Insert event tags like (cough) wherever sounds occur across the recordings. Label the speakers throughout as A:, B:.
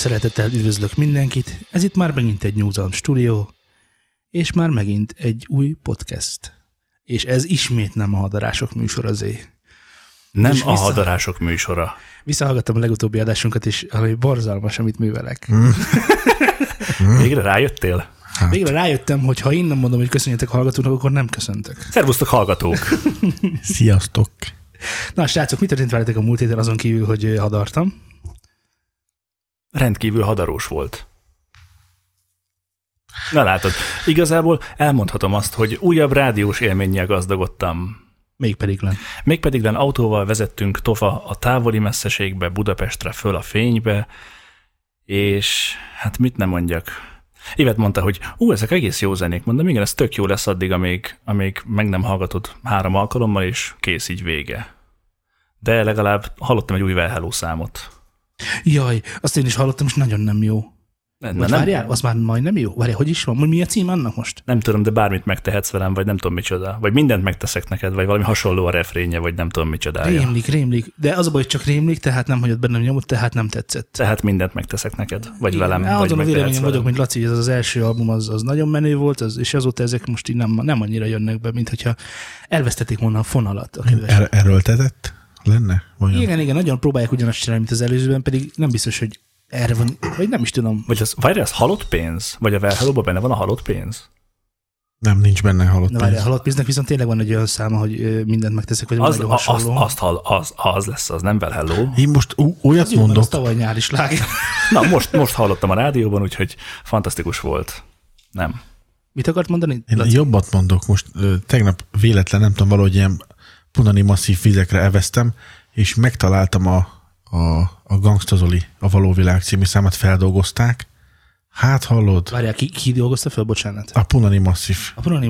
A: szeretettel üdvözlök mindenkit. Ez itt már megint egy New Studio, és már megint egy új podcast. És ez ismét nem a hadarások műsor azért.
B: Nem
A: És
B: a
A: vissza-
B: hadarások műsora.
A: Visszahallgattam a legutóbbi adásunkat, és ami borzalmas, amit művelek. (laughs)
B: Végre rájöttél?
A: Végre rájöttem, hogy ha én nem mondom, hogy köszönjetek a hallgatóknak, akkor nem köszöntök.
B: Szervusztok hallgatók!
C: Sziasztok!
A: Na, srácok, mi történt veletek a múlt héten azon kívül, hogy hadartam?
B: Rendkívül hadarós volt. Na látod, igazából elmondhatom azt, hogy újabb rádiós élménnyel gazdagodtam.
A: Mégpedig len.
B: Mégpedig len autóval vezettünk tova a távoli messzeségbe, Budapestre föl a fénybe, és hát mit nem mondjak. Évet mondta, hogy ú, ezek egész jó zenék. Mondom, igen, ez tök jó lesz addig, amíg, amíg meg nem hallgatod három alkalommal, és kész így vége. De legalább hallottam egy új Well Hello számot.
A: Jaj, azt én is hallottam, és nagyon nem jó. Vagy
B: nem,
A: várjál, az már majdnem jó? Várjál, hogy is van? Mi a cím annak most?
B: nem tudom, de bármit megtehetsz velem, vagy nem tudom micsoda. Vagy mindent megteszek neked, vagy valami hasonló a refrénje, vagy nem tudom micsodája.
A: Rémlik, rémlik. De az a baj, hogy csak rémlik, tehát nem hagyott bennem nyomot, tehát nem tetszett.
B: Tehát mindent megteszek neked, vagy
A: Igen,
B: velem, vagy
A: Azon a véleményen vagyok, mint Laci, hogy ez az első album az, az nagyon menő volt, az, és azóta ezek most így nem, nem annyira jönnek be, mint hogyha elvesztették volna a fonalat. A.
C: Er- erőltetett lenne? Vajon?
A: Igen, igen, nagyon próbálják ugyanazt csinálni, mint az előzőben, pedig nem biztos, hogy erre van, vagy nem is tudom.
B: Vagy az, várj, az halott pénz? Vagy a Well Hello-ban benne van a halott pénz?
C: Nem, nincs benne halott
A: Na várjál,
C: pénz.
A: halott pénznek viszont tényleg van egy olyan száma, hogy mindent megteszek, vagy
B: Az, a, azt, azt hall, az, az lesz, az nem Well Hello.
C: Én most ú- olyat
A: az jó,
C: mondok,
A: tavaly nyári sláger. (laughs)
B: Na, most, most hallottam a rádióban, úgyhogy fantasztikus volt. Nem.
A: Mit akart mondani?
C: én
A: Laci?
C: jobbat mondok. Most tegnap véletlen, nem tudom, valahogy ilyen punani masszív vizekre eveztem, és megtaláltam a, a, a Gangsta Zoli, a Való Világ című számát feldolgozták. Hát hallod,
A: Várjál, ki, ki dolgozta fel, bocsánat?
C: a punani masszív.
A: A Punani.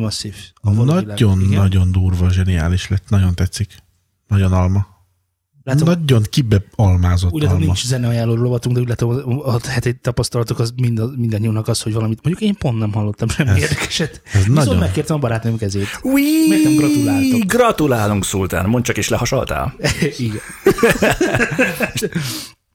A: Igen.
C: Nagyon-nagyon durva, zseniális lett, nagyon tetszik. Nagyon alma.
A: Látom,
C: Nagyon kibe almázott
A: Úgy látom,
C: alma.
A: nincs zeneajánló rovatunk, de úgy látom, a heti tapasztalatok az mind, mindannyiunknak az, hogy valamit mondjuk én pont nem hallottam semmi
C: Ez-
A: érdekeset.
C: ez
A: Viszont
C: nagyon-
A: megkértem a barátnőm kezét.
B: Ui,
A: Miért nem gratuláltok?
B: Gratulálunk, Szultán. Mondd csak, és lehasaltál. (laughs)
A: Igen. (laughs)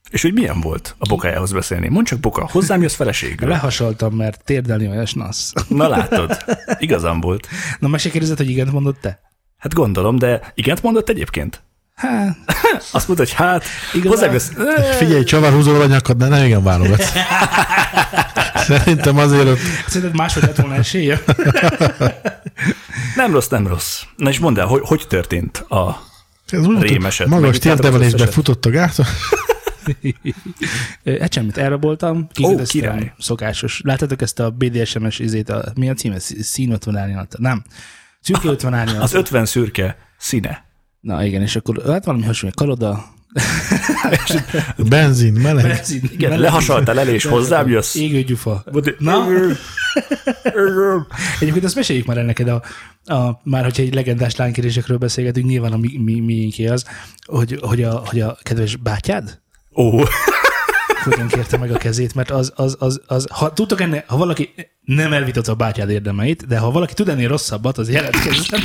B: És hogy milyen volt a bokájához beszélni? Mondd csak, boka, hozzám jössz feleségül.
A: Lehasaltam, mert térdelni olyan nasz. (laughs)
B: Na látod, igazam volt.
A: Na, meg se kérdezett, hogy igent mondott te?
B: Hát gondolom, de igent mondott egyébként?
A: Hát, (laughs)
B: Azt mondta, hogy hát,
A: Igazán-.
C: Figyelj, csavarhúzol a nyakad, de nem igen válogatsz. (laughs) Szerintem azért ott
A: szerinted máshogy lett volna esélye?
B: Nem rossz, nem rossz. Na és mondd el, hogy, hogy történt a...
C: ez úgy,
B: Rémeset.
C: magas
B: összeset.
C: futott a gáton.
A: Hát semmit, elraboltam, kikérdeztem,
B: király.
A: szokásos. Láttatok ezt a BDSM-es izét, a, mi a címe? Szín 50 árnyalata. Nem. Szürke 50 árnyalata.
B: Az 50 szürke színe.
A: Na igen, és akkor hát valami hasonló, kaloda, (laughs)
C: Benzin, meleg.
A: benzin,
B: Igen,
A: meleg-
B: lehasaltál el, és hozzám jössz.
A: Égő gyufa. Na, egyébként azt meséljük már el neked, a, a, már hogyha egy legendás lánykérésekről beszélgetünk, nyilván a mi, mi, miénké az, hogy, hogy, a, hogy a kedves bátyád?
B: Ó,
A: hogyan kérte meg a kezét, mert az, az, az, az ha tudtok ennél, ha valaki nem elvitatja a bátyád érdemeit, de ha valaki tud ennél rosszabbat, az jelentkezzen.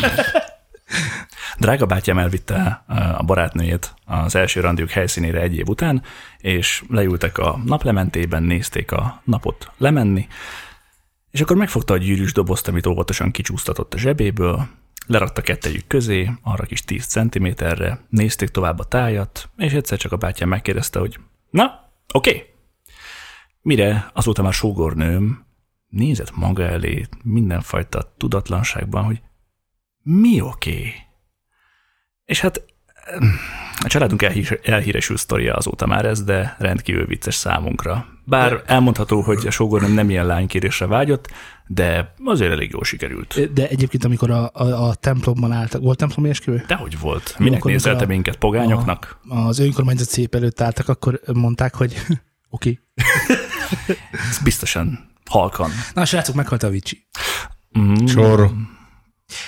B: Drága bátyám elvitte a barátnőjét az első randjuk helyszínére egy év után, és leültek a naplementében, nézték a napot lemenni, és akkor megfogta a gyűrűs dobozt, amit óvatosan kicsúsztatott a zsebéből, lerakta kettejük közé, arra kis 10 centiméterre, nézték tovább a tájat, és egyszer csak a bátyám megkérdezte, hogy na, oké. Okay. Mire azóta már sógornőm nézett maga elé mindenfajta tudatlanságban, hogy mi oké? Okay? És hát a családunk elhíres, elhíresült sztoria azóta már ez, de rendkívül vicces számunkra. Bár elmondható, hogy a sógornőm nem ilyen lánykérésre vágyott, de azért elég jól sikerült.
A: De egyébként, amikor a, a, a templomban álltak, volt templomi esküvő?
B: Dehogy volt. Minek
A: akkor
B: nézelte
A: a-
B: minket pogányoknak?
A: Az önkormányzat szép előtt álltak, akkor mondták, hogy (laughs) oké.
B: Ez biztosan halkan.
A: Na, srácok, meghalt a Vicsi.
B: Mm.
C: Sorro.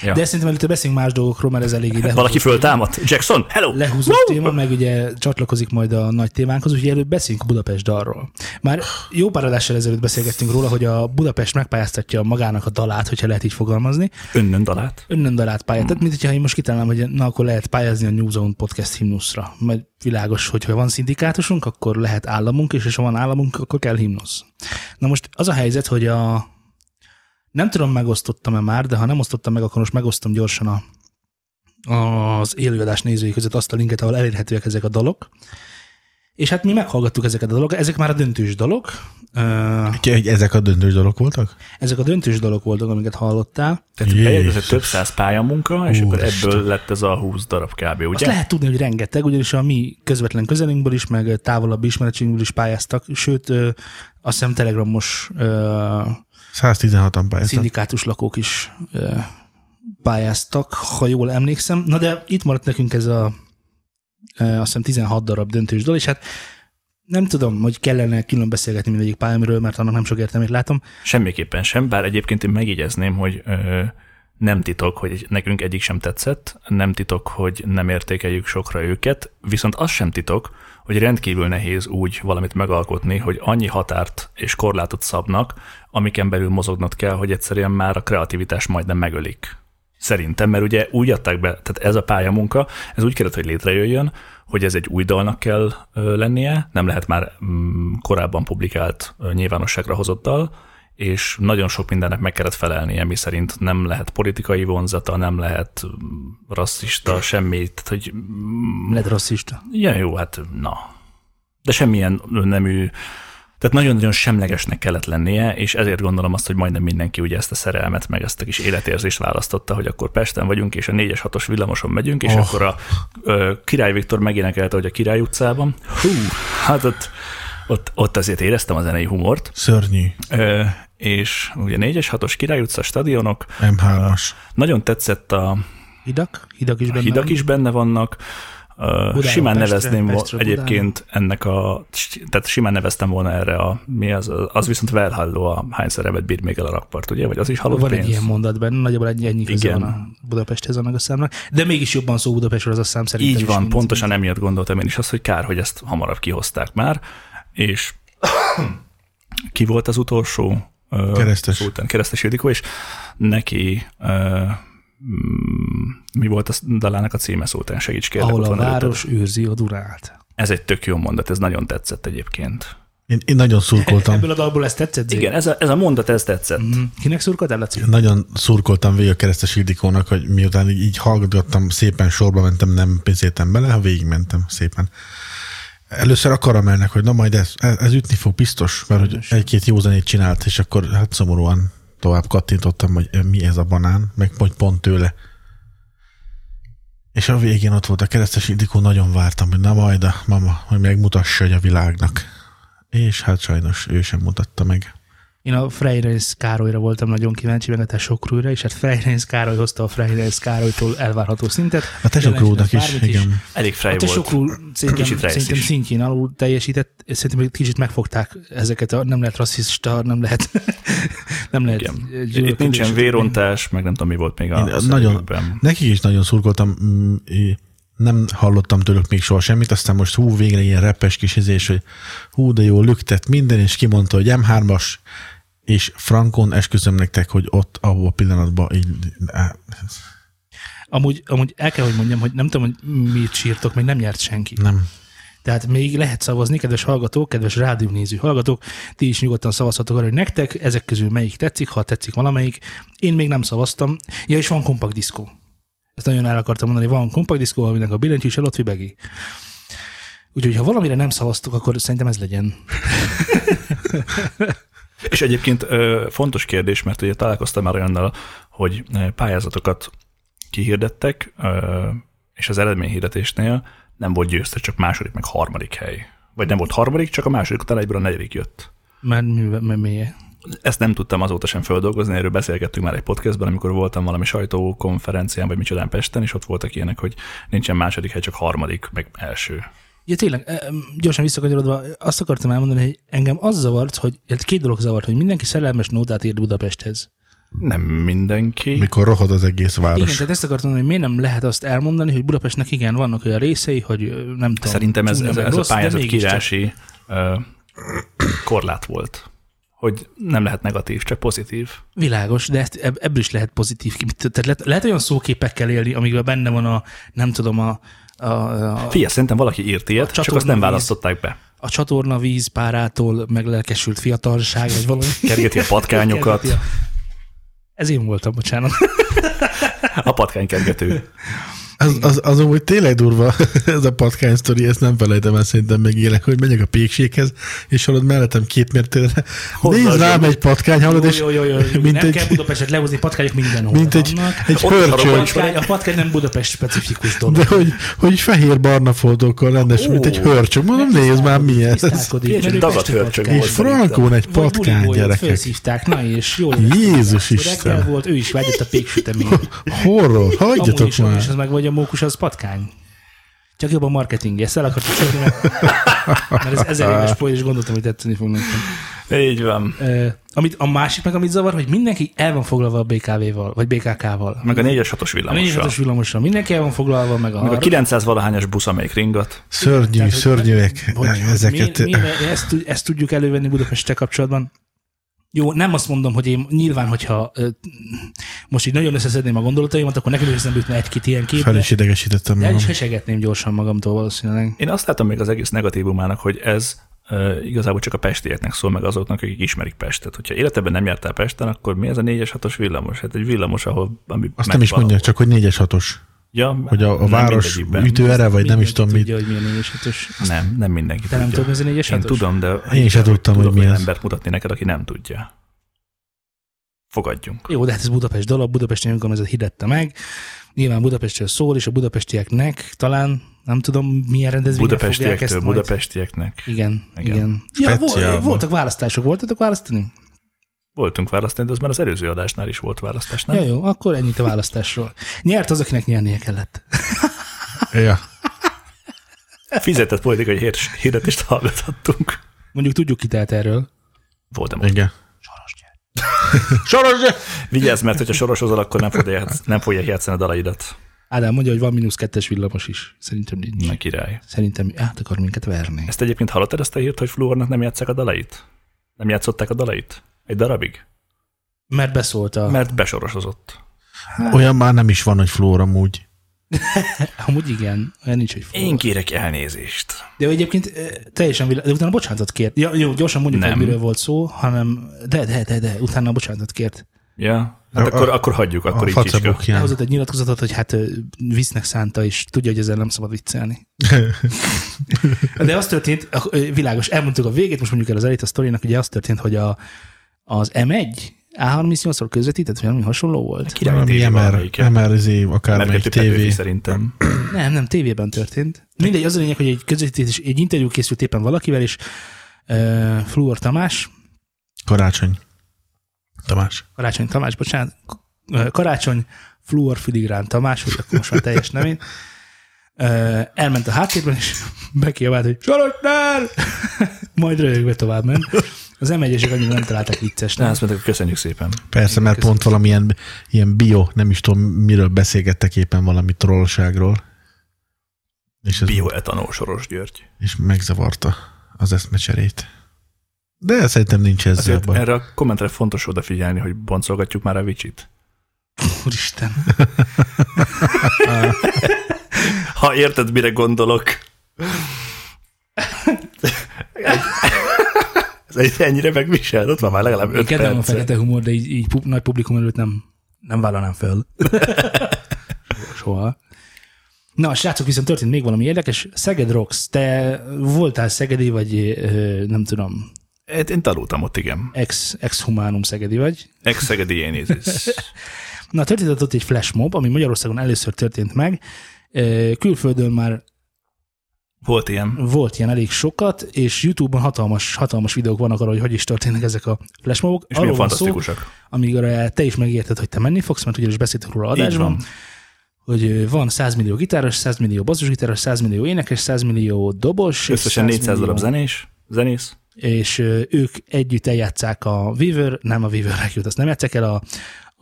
B: Ja.
A: De szerintem előtte beszélünk más dolgokról, mert ez eléggé lehúzott,
B: Valaki föltámadt? Jackson, hello!
A: lehúzott téma, meg ugye csatlakozik majd a nagy témánkhoz, úgyhogy előbb beszéljünk a Budapest dalról. Már jó pár adással ezelőtt beszélgettünk róla, hogy a Budapest megpályáztatja magának a dalát, hogyha lehet így fogalmazni.
B: Önnön dalát.
A: Önnön dalát pályát. Tehát, mint hogyha én most kitalálnám, hogy na akkor lehet pályázni a New Zone podcast himnuszra. Mert világos, hogy ha van szindikátusunk, akkor lehet államunk, és ha van államunk, akkor kell himnusz. Na most az a helyzet, hogy a nem tudom, megosztottam-e már, de ha nem osztottam meg, akkor most megosztom gyorsan a, az élőadás nézői között azt a linket, ahol elérhetőek ezek a dalok. És hát mi meghallgattuk ezeket a dalokat, ezek már a döntős dalok.
C: Úgyhogy ezek a döntős dolog voltak?
A: Ezek a döntős dalok voltak, amiket hallottál.
B: Tehát bejegyezett több száz pályamunka, és akkor
C: Úristen.
B: ebből lett ez a 20 darab kb.
A: Azt
B: Ugye?
A: lehet tudni, hogy rengeteg, ugyanis a mi közvetlen közelünkből is, meg távolabb ismeretségünkből is pályáztak, sőt, azt hiszem telegramos ö,
C: 116-an pályáztak.
A: szindikátus lakók is pályáztak, ha jól emlékszem. Na de itt maradt nekünk ez a azt hiszem 16 darab döntős dal, és hát nem tudom, hogy kellene külön beszélgetni mindegyik pályámról, mert annak nem sok értelmét látom.
B: Semmiképpen sem, bár egyébként én megjegyezném, hogy ö, nem titok, hogy nekünk egyik sem tetszett, nem titok, hogy nem értékeljük sokra őket, viszont az sem titok, hogy rendkívül nehéz úgy valamit megalkotni, hogy annyi határt és korlátot szabnak, amiken belül mozognod kell, hogy egyszerűen már a kreativitás majdnem megölik. Szerintem, mert ugye úgy adták be, tehát ez a pályamunka, ez úgy kellett, hogy létrejöjjön, hogy ez egy új dalnak kell lennie, nem lehet már mm, korábban publikált, nyilvánosságra hozott dal, és nagyon sok mindennek meg kellett felelnie, mi szerint nem lehet politikai vonzata, nem lehet mm, rasszista, semmi, tehát hogy mm,
A: Lett rasszista.
B: Ja, jó, hát na. De semmilyen nemű, tehát nagyon-nagyon semlegesnek kellett lennie, és ezért gondolom azt, hogy majdnem mindenki ugye ezt a szerelmet, meg ezt a kis életérzést választotta, hogy akkor Pesten vagyunk, és a 4-es 6-os villamoson megyünk, és
C: Oh.
B: akkor a ö, Király Viktor megénekelte, hogy a Király utcában. Hú, hát ott, ott, ott azért éreztem a zenei humort,
C: Szörnyű.
B: ö, és ugye 4-es 6-os Király utca stadionok,
C: M3-as.
B: nagyon tetszett a,
A: Hidak? Hidak is benne
B: hidak is benne vannak.
A: Budáról
B: simán
A: Pestre,
B: nevezném
A: Pestről
B: egyébként ennek a, tehát simán neveztem volna erre a, mi az, az viszont Velhalló a hány szerepet bír még el a rakpart, ugye? Vagy az is halott
A: Van
B: pénz?
A: egy ilyen mondat benne, nagyjából egy ennyi köze
B: Igen.
A: van a Budapesthez annak a számnak, de mégis jobban szó Budapestről az a szám szerintem.
B: Így van,
A: mint-
B: pontosan emiatt gondoltam én is azt, hogy kár, hogy ezt hamarabb kihozták már, és (coughs) ki volt az utolsó?
C: Keresztes.
B: Szultán, Keresztes Ildikó, és neki mi volt a dalának a címe Szultán? Segíts kérlek,
A: Ahol a
B: van előtted.
A: város őrzi a Dunát.
B: Ez egy tök jó mondat, ez nagyon tetszett egyébként.
C: Én, én nagyon szurkoltam. (laughs)
A: Ebből a dalból ezt tetszett? Zé?
B: Igen, ez a, ez a mondat, ez tetszett.
A: Mhm. Kinek szurkoltál, Laci?
C: Nagyon szurkoltam végig a keresztes Ildikónak, hogy miután így, így hallgattam, szépen sorba mentem, nem pénzéltem bele, ha végigmentem szépen. Először a karamelnek, hogy na majd ez, ez, ez ütni fog biztos, mert hogy egy-két jó zenét csinált, és akkor hát szomorúan tovább kattintottam, hogy mi ez a banán, meg hogy pont tőle. És a végén ott volt a keresztes Ildikó, nagyon vártam, hogy na majd a mama, hogy megmutassa hogy a világnak. És hát sajnos ő sem mutatta meg.
A: Én a Freirenz Károlyra voltam nagyon kíváncsi, meg a Tesokrúra, és hát Freirenz Károly hozta a Freirenz Károlytól elvárható szintet.
C: A tesókrónak is,
A: Bármit
C: igen.
B: Elég frej
A: A
B: volt.
A: Tesokrú (clears throat) szerintem, szerintem
B: is.
A: szintjén alul teljesített, szerintem egy kicsit megfogták ezeket, a, nem lehet rasszista, nem lehet, (laughs) nem lehet
B: Igen. Itt nincsen vérontás, meg nem tudom, mi volt még a
C: Én
B: a
C: nagyon, nekik is nagyon szurkoltam, mm, nem hallottam tőlük még soha semmit, aztán most hú, végre ilyen repes kis izés, hogy hú, de jó, lüktet minden, és kimondta, hogy M3-as, és Frankon esküszöm nektek, hogy ott, ahol a pillanatban így,
A: Amúgy, amúgy el kell, hogy mondjam, hogy nem tudom, hogy mit sírtok, még nem nyert senki.
C: nem.
A: Tehát még lehet szavazni, kedves hallgatók, kedves rádiónéző hallgatók, ti is nyugodtan szavazhatok arra, hogy nektek ezek közül melyik tetszik, ha tetszik valamelyik. Én még nem szavaztam. Ja, és van kompakt diszkó. Ezt nagyon el akartam mondani, van kompakt diszkó, aminek a billentyű is Elotvi Begi. Úgyhogy ha valamire nem szavaztok, akkor szerintem ez legyen. (laughs)
B: És egyébként fontos kérdés, mert ugye találkoztam már olyannal, hogy pályázatokat kihirdettek, és az eredményhirdetésnél nem volt győztes, csak második, meg harmadik hely. Vagy nem volt harmadik, csak a második után egyből a negyedik jött.
A: Mert mi, mi,
B: Ezt nem tudtam azóta sem földolgozni, erről beszélgettünk már egy podcastban, amikor voltam valami sajtókonferencián, vagy micsodán Pesten, és ott voltak ilyenek, hogy nincsen második hely, csak harmadik, meg első.
A: Ja, tényleg, gyorsan visszakanyarodva, azt akartam elmondani, hogy engem az zavart, hogy két dolog zavart, hogy mindenki szerelmes nótát írt Budapesthez.
B: Nem mindenki.
C: Mikor rohad az egész város.
A: Igen, tehát ezt akartam mondani, hogy miért nem lehet azt elmondani, hogy Budapestnek igen, vannak olyan részei, hogy nem tudom.
B: Szerintem ez, ez, ez a
A: rossz, de
B: pályázat kírási ö, korlát volt. Hogy nem lehet negatív, csak pozitív.
A: Világos, de ezt, ebb- ebből is lehet pozitív. ki- Tehát lehet, lehet olyan szóképekkel élni, amikben benne van a, nem tudom, a, a, a,
B: Figyelj, szerintem valaki írt ilyet, csak azt nem
A: csatornavíz.
B: választották be.
A: a csatorna víz párától meglelkesült fiatalság, vagy valami. (laughs)
B: Kergeti a patkányokat,
A: Kergeti a- Ez én voltam, bocsánat.
B: a patkánykergető. (laughs)
C: Az, az, az amúgy tényleg durva, (laughs) ez a patkány sztori, ezt nem felejtem el, szerintem megélek, hogy megyek a pékséghez, és hallod mellettem két mértékre.
B: Honnan
C: Nézd rám egy patkány, hallod, és
A: Jó, jó, jó, jó.
C: mint
A: nem
C: egy-
A: kell Budapestet lehozni, patkányok mindenhol
C: mint egy,
A: vannak.
C: egy
B: Ott
A: A
C: pörcsöl,
A: patkány, a patkány nem Budapest specifikus dolog.
C: de hogy, hogy fehér-barna foltokkal rendes, mint egy hörcsög. Mondom, nézd már mi ez.
A: Pesti
B: hörcsög.
C: És Frankón egy patkány, gyerekek.
A: Felszívták, na és jól
C: Jézus
A: Reggel
C: Isten.
A: volt, ő is vágyott a péksütemény.
C: Horror, hagyjatok
A: és
C: már.
A: az meg vagy a mókus, az patkány. Csak jobb a marketing, ezt el akartam csapni, mert, mert ez ezer éves poén, és gondoltam, hogy tetszeni fog nekem.
B: Így van.
A: Uh, amit, a másik meg, amit zavar, hogy mindenki el van foglalva a BKV-val, vagy BKK-val.
B: Meg a 4-es 6-os
A: A
B: villamossal.
A: 4 villamossal. Mindenki el van foglalva, meg a,
B: Meg a 900 valahányas busz, amelyik ringat.
C: Szörnyű,
A: Tehát, hogy-
C: szörnyűek
A: hogy-
C: ezeket.
A: Mi, mi, mi ezt, ezt tudjuk elővenni Budapesttel kapcsolatban? Jó, nem azt mondom, hogy én nyilván, hogyha ö, most így nagyon összeszedném a gondolataimat, akkor nekem is eszembe jutna egy-két ilyen kép,
C: Fel
A: de
C: is idegesítettem
A: de el is
C: magam.
A: hesegetném gyorsan magamtól valószínűleg.
B: Én azt látom még az egész negatívumának, hogy ez uh, igazából csak a pestieknek szól, meg azoknak, akik ismerik Pestet. Hogyha életedben nem jártál Pesten, akkor mi ez a 4-es 6-os villamos? Hát egy villamos, ahol ami
C: Azt nem is mondják,
B: valahol.
C: csak hogy négyes hatos.
B: Ja,
C: Hogy a, a
B: nem
C: város ütőere, vagy nem is tudom mit.
A: tudja, hogy milyen négyes hatos.
B: Nem, nem mindenki
A: Te nem
B: tudja.
A: tudod, mi ez a négyes
B: Én
A: hatos?
B: tudom, de
C: Én sem tudtam, hogy mi
B: olyan
C: ez.
B: embert mutatni neked, aki nem tudja. Fogadjunk.
A: Jó, de hát ez Budapest dolog, Budapesti önkormányzat hirdette meg. Nyilván Budapestről szól, és a budapestieknek talán, nem tudom, milyen ezt
B: Budapestiektől,
A: majd.
B: budapestieknek.
A: Igen,
B: Igen.
A: igen. Ja, voltak választások, voltatok választani?
B: Voltunk választani, de az már az előző adásnál is volt választás, nem?
A: Ja, jó, akkor ennyit a választásról. Nyert az, akinek nyernie kellett.
C: Ja.
B: Fizetett politikai hirdetést hallgathattunk.
A: Mondjuk tudjuk ki tehet erről.
B: Voltam
C: Igen.
A: Soros gyert. (laughs)
C: Soros!
B: Vigyázz, mert hogyha sorosozol, akkor nem fogja, nem fogja játszani a dalaidat.
A: Ádám mondja, hogy van mínusz kettes villamos is. Szerintem nincs.
B: Na király.
A: Szerintem át akar minket verni.
B: Ezt egyébként hallottad ezt a hírt, hogy Fluornak nem játszák a dalait? Nem játszották a dalait? Egy darabig?
A: Mert beszólt a...
B: Mert besorosozott.
C: Olyan már nem is van, hogy flór amúgy. (laughs)
A: Amúgy igen, olyan nincs, hogy fog.
B: Én kérek elnézést.
A: De egyébként teljesen világ, de utána bocsánatot kért. Ja, jó, gyorsan mondjuk,
B: Nem.
A: hogy miről volt szó, hanem de, de, de, de, utána bocsánatot kért.
B: Ja? Hát
C: A-
B: akkor,
C: a-
B: akkor hagyjuk, akkor
C: a
B: így csicska.
C: facebookján.
A: Elhozott egy nyilatkozatot, hogy hát visznek szánta, és tudja, hogy ezzel nem szabad viccelni. (laughs) De az történt, világos, elmondtuk a végét, most mondjuk el az elét a sztorinak, ugye az történt, hogy a, az M1 A38-szor közvetített, vagy valami hasonló volt.
B: Király
C: Valami MR. MRZ, akármelyik tévé.
B: szerintem. (clears throat)
A: Nem, nem, tévében történt. Mindegy, az a lényeg, hogy egy közvetítés, egy interjú készült éppen valakivel, és uh, Fluor Tamás,
C: Karácsony. Tamás.
A: Karácsony Tamás, bocsánat, Karácsony Fluor Filigrán Tamás, hogy akkor most már teljes nevén, (laughs) elment a háttérben, és bekiabált, hogy Sorosnál! (laughs) Majd röhögve tovább ment. Az m 1 annyira nem találták
B: Na,
A: viccesnek.
B: azt mondták, köszönjük szépen.
C: Persze, mert
A: Köszönöm.
C: pont valamilyen ilyen bio, nem is tudom, miről beszélgettek éppen valami trollságról. És, ez,
B: Bioetanol Soros György.
C: és megzavarta az eszmecserét. De szerintem nincs ezzel
B: Azért
C: baj.
B: erre a kommentre fontos odafigyelni, hogy boncolgatjuk már a vicsit.
A: Úristen. (laughs) (laughs)
B: Ha érted, mire gondolok. Ez egy ennyire megvisel, ott van már legalább
A: Én
B: öt
A: kedvem a
B: perc.
A: fekete humor, de így, így pu- nagy publikum előtt nem, nem vállalnám föl. (laughs) Soha. Na, srácok, viszont történt még valami érdekes. Szeged Rocks, te voltál szegedi, vagy nem tudom,
B: Hát Én tanultam ott, igen.
A: ex, ex-humánum szegedi vagy.
B: Ex-Szegedi Jénézis. (laughs)
A: Na, történt ott egy flash mob, ami Magyarországon először történt meg. Külföldön már
B: Volt ilyen.
A: volt ilyen elég sokat, és YouTube-on hatalmas, hatalmas videók vannak arról, hogy hogy is történnek ezek a flash mobok.
B: És
A: Arról van szó,
B: fantasztikusak.
A: amíg te is megérted, hogy te menni fogsz, mert ugyanis beszéltünk róla
B: Így
A: adásban,
B: van.
A: hogy van 100 millió gitáros, 100 millió basszusgitáros, 100 millió énekes, 100 millió dobos,
B: Összesen
A: 100
B: 400 darab
A: millió
B: zenés, zenész.
A: és ők együtt eljátszák a Weaver, nem a Weaver Requiem, azt nem játszák el a,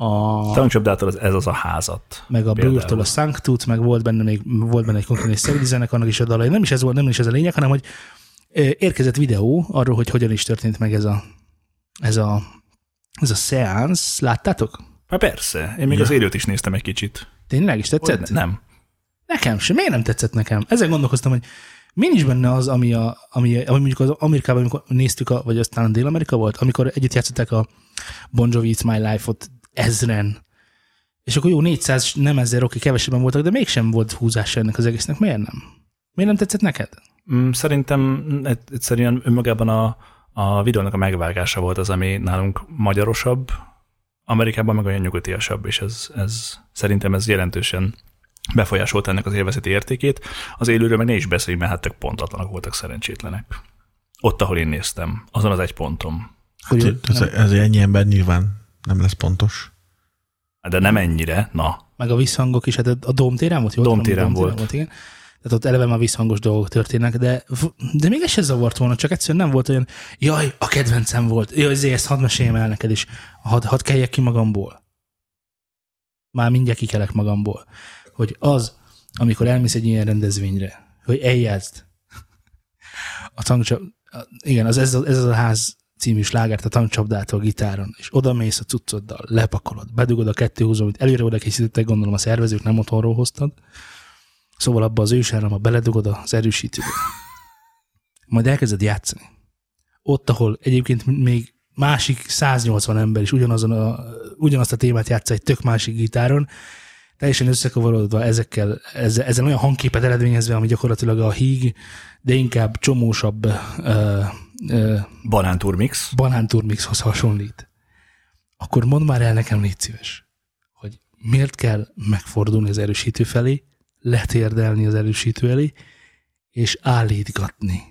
A: a
B: Tankcsapdától ez, ez az a házat.
A: meg a. Blur-től a Sanctut, meg volt benne még volt benne egy konkrét szegedizenek, annak is a dalai. Nem is ez volt, nem is ez a lényeg, hanem hogy érkezett videó arról, hogy hogyan is történt meg ez a, ez a, ez a seansz. Láttátok?
B: Hát persze, én még
C: Ja.
B: az élőt is néztem egy kicsit.
A: Tényleg is tetszett?
B: Hogy ne- Nem.
A: Nekem sem. Miért nem tetszett nekem? Ezen gondolkoztam, hogy mi nincs benne az, ami, a, ami, ami mondjuk az Amerikában, amikor néztük, a, vagy aztán Dél-Amerika volt, amikor együtt játszották a Bon Jovi It's My Life-ot ezren, és akkor jó, 400, nem ezer, oké, kevesebben voltak, de mégsem volt húzása ennek az egésznek. Miért nem? Miért nem tetszett neked?
B: Mm, Szerintem egy- egyszerűen önmagában a, a videónak a megvágása volt az, ami nálunk magyarosabb, Amerikában meg olyan nyugatiasabb, és ez, ez szerintem ez jelentősen befolyásolt ennek az élvezeti értékét. Az élőről meg ne is beszéljünk, mert hát tök pontatlanak voltak szerencsétlenek. Ott, ahol én néztem, azon az egy pontom.
C: Hát, ez, ez ennyi ember nyilván nem lesz pontos.
B: De nem ennyire, na.
A: meg a visszhangok is, hát a Dóm téren volt, jó?
B: Dóm téren volt.
A: volt. igen. Tehát ott eleve már visszhangos dolgok történnek, de, de még ez se zavart volna, csak egyszerűen nem volt olyan, jaj, a kedvencem volt, jaj, ezért ezt hadd meséljem el neked is, hadd, hadd keljek ki magamból. Már mindjárt kikelek magamból. Hogy az, amikor elmész egy ilyen rendezvényre, hogy eljátszd a tankcsap, igen, az ez, a- ez az a ház című slágert a tankcsapdától gitáron, és oda mész a cuccoddal, lepakolod, bedugod a kettő húzó, amit előre oda készítettek, gondolom a szervezők nem otthonról hoztad, szóval abba az ősáramba beledugod az erősítőbe. Majd elkezded játszani. Ott, ahol egyébként még másik 180 ember is ugyanazon a, ugyanazt a témát játsza egy tök másik gitáron, teljesen összekavarodva ezekkel, ezzel, ezzel olyan hangképet eredményezve, ami gyakorlatilag a híg, de inkább csomósabb ö, ö,
B: Banán Turmix.
A: Banán Turmixhoz hasonlít, akkor mondd már el nekem, légy szíves, hogy miért kell megfordulni az erősítő felé, letérdelni az erősítő elé, és állítgatni.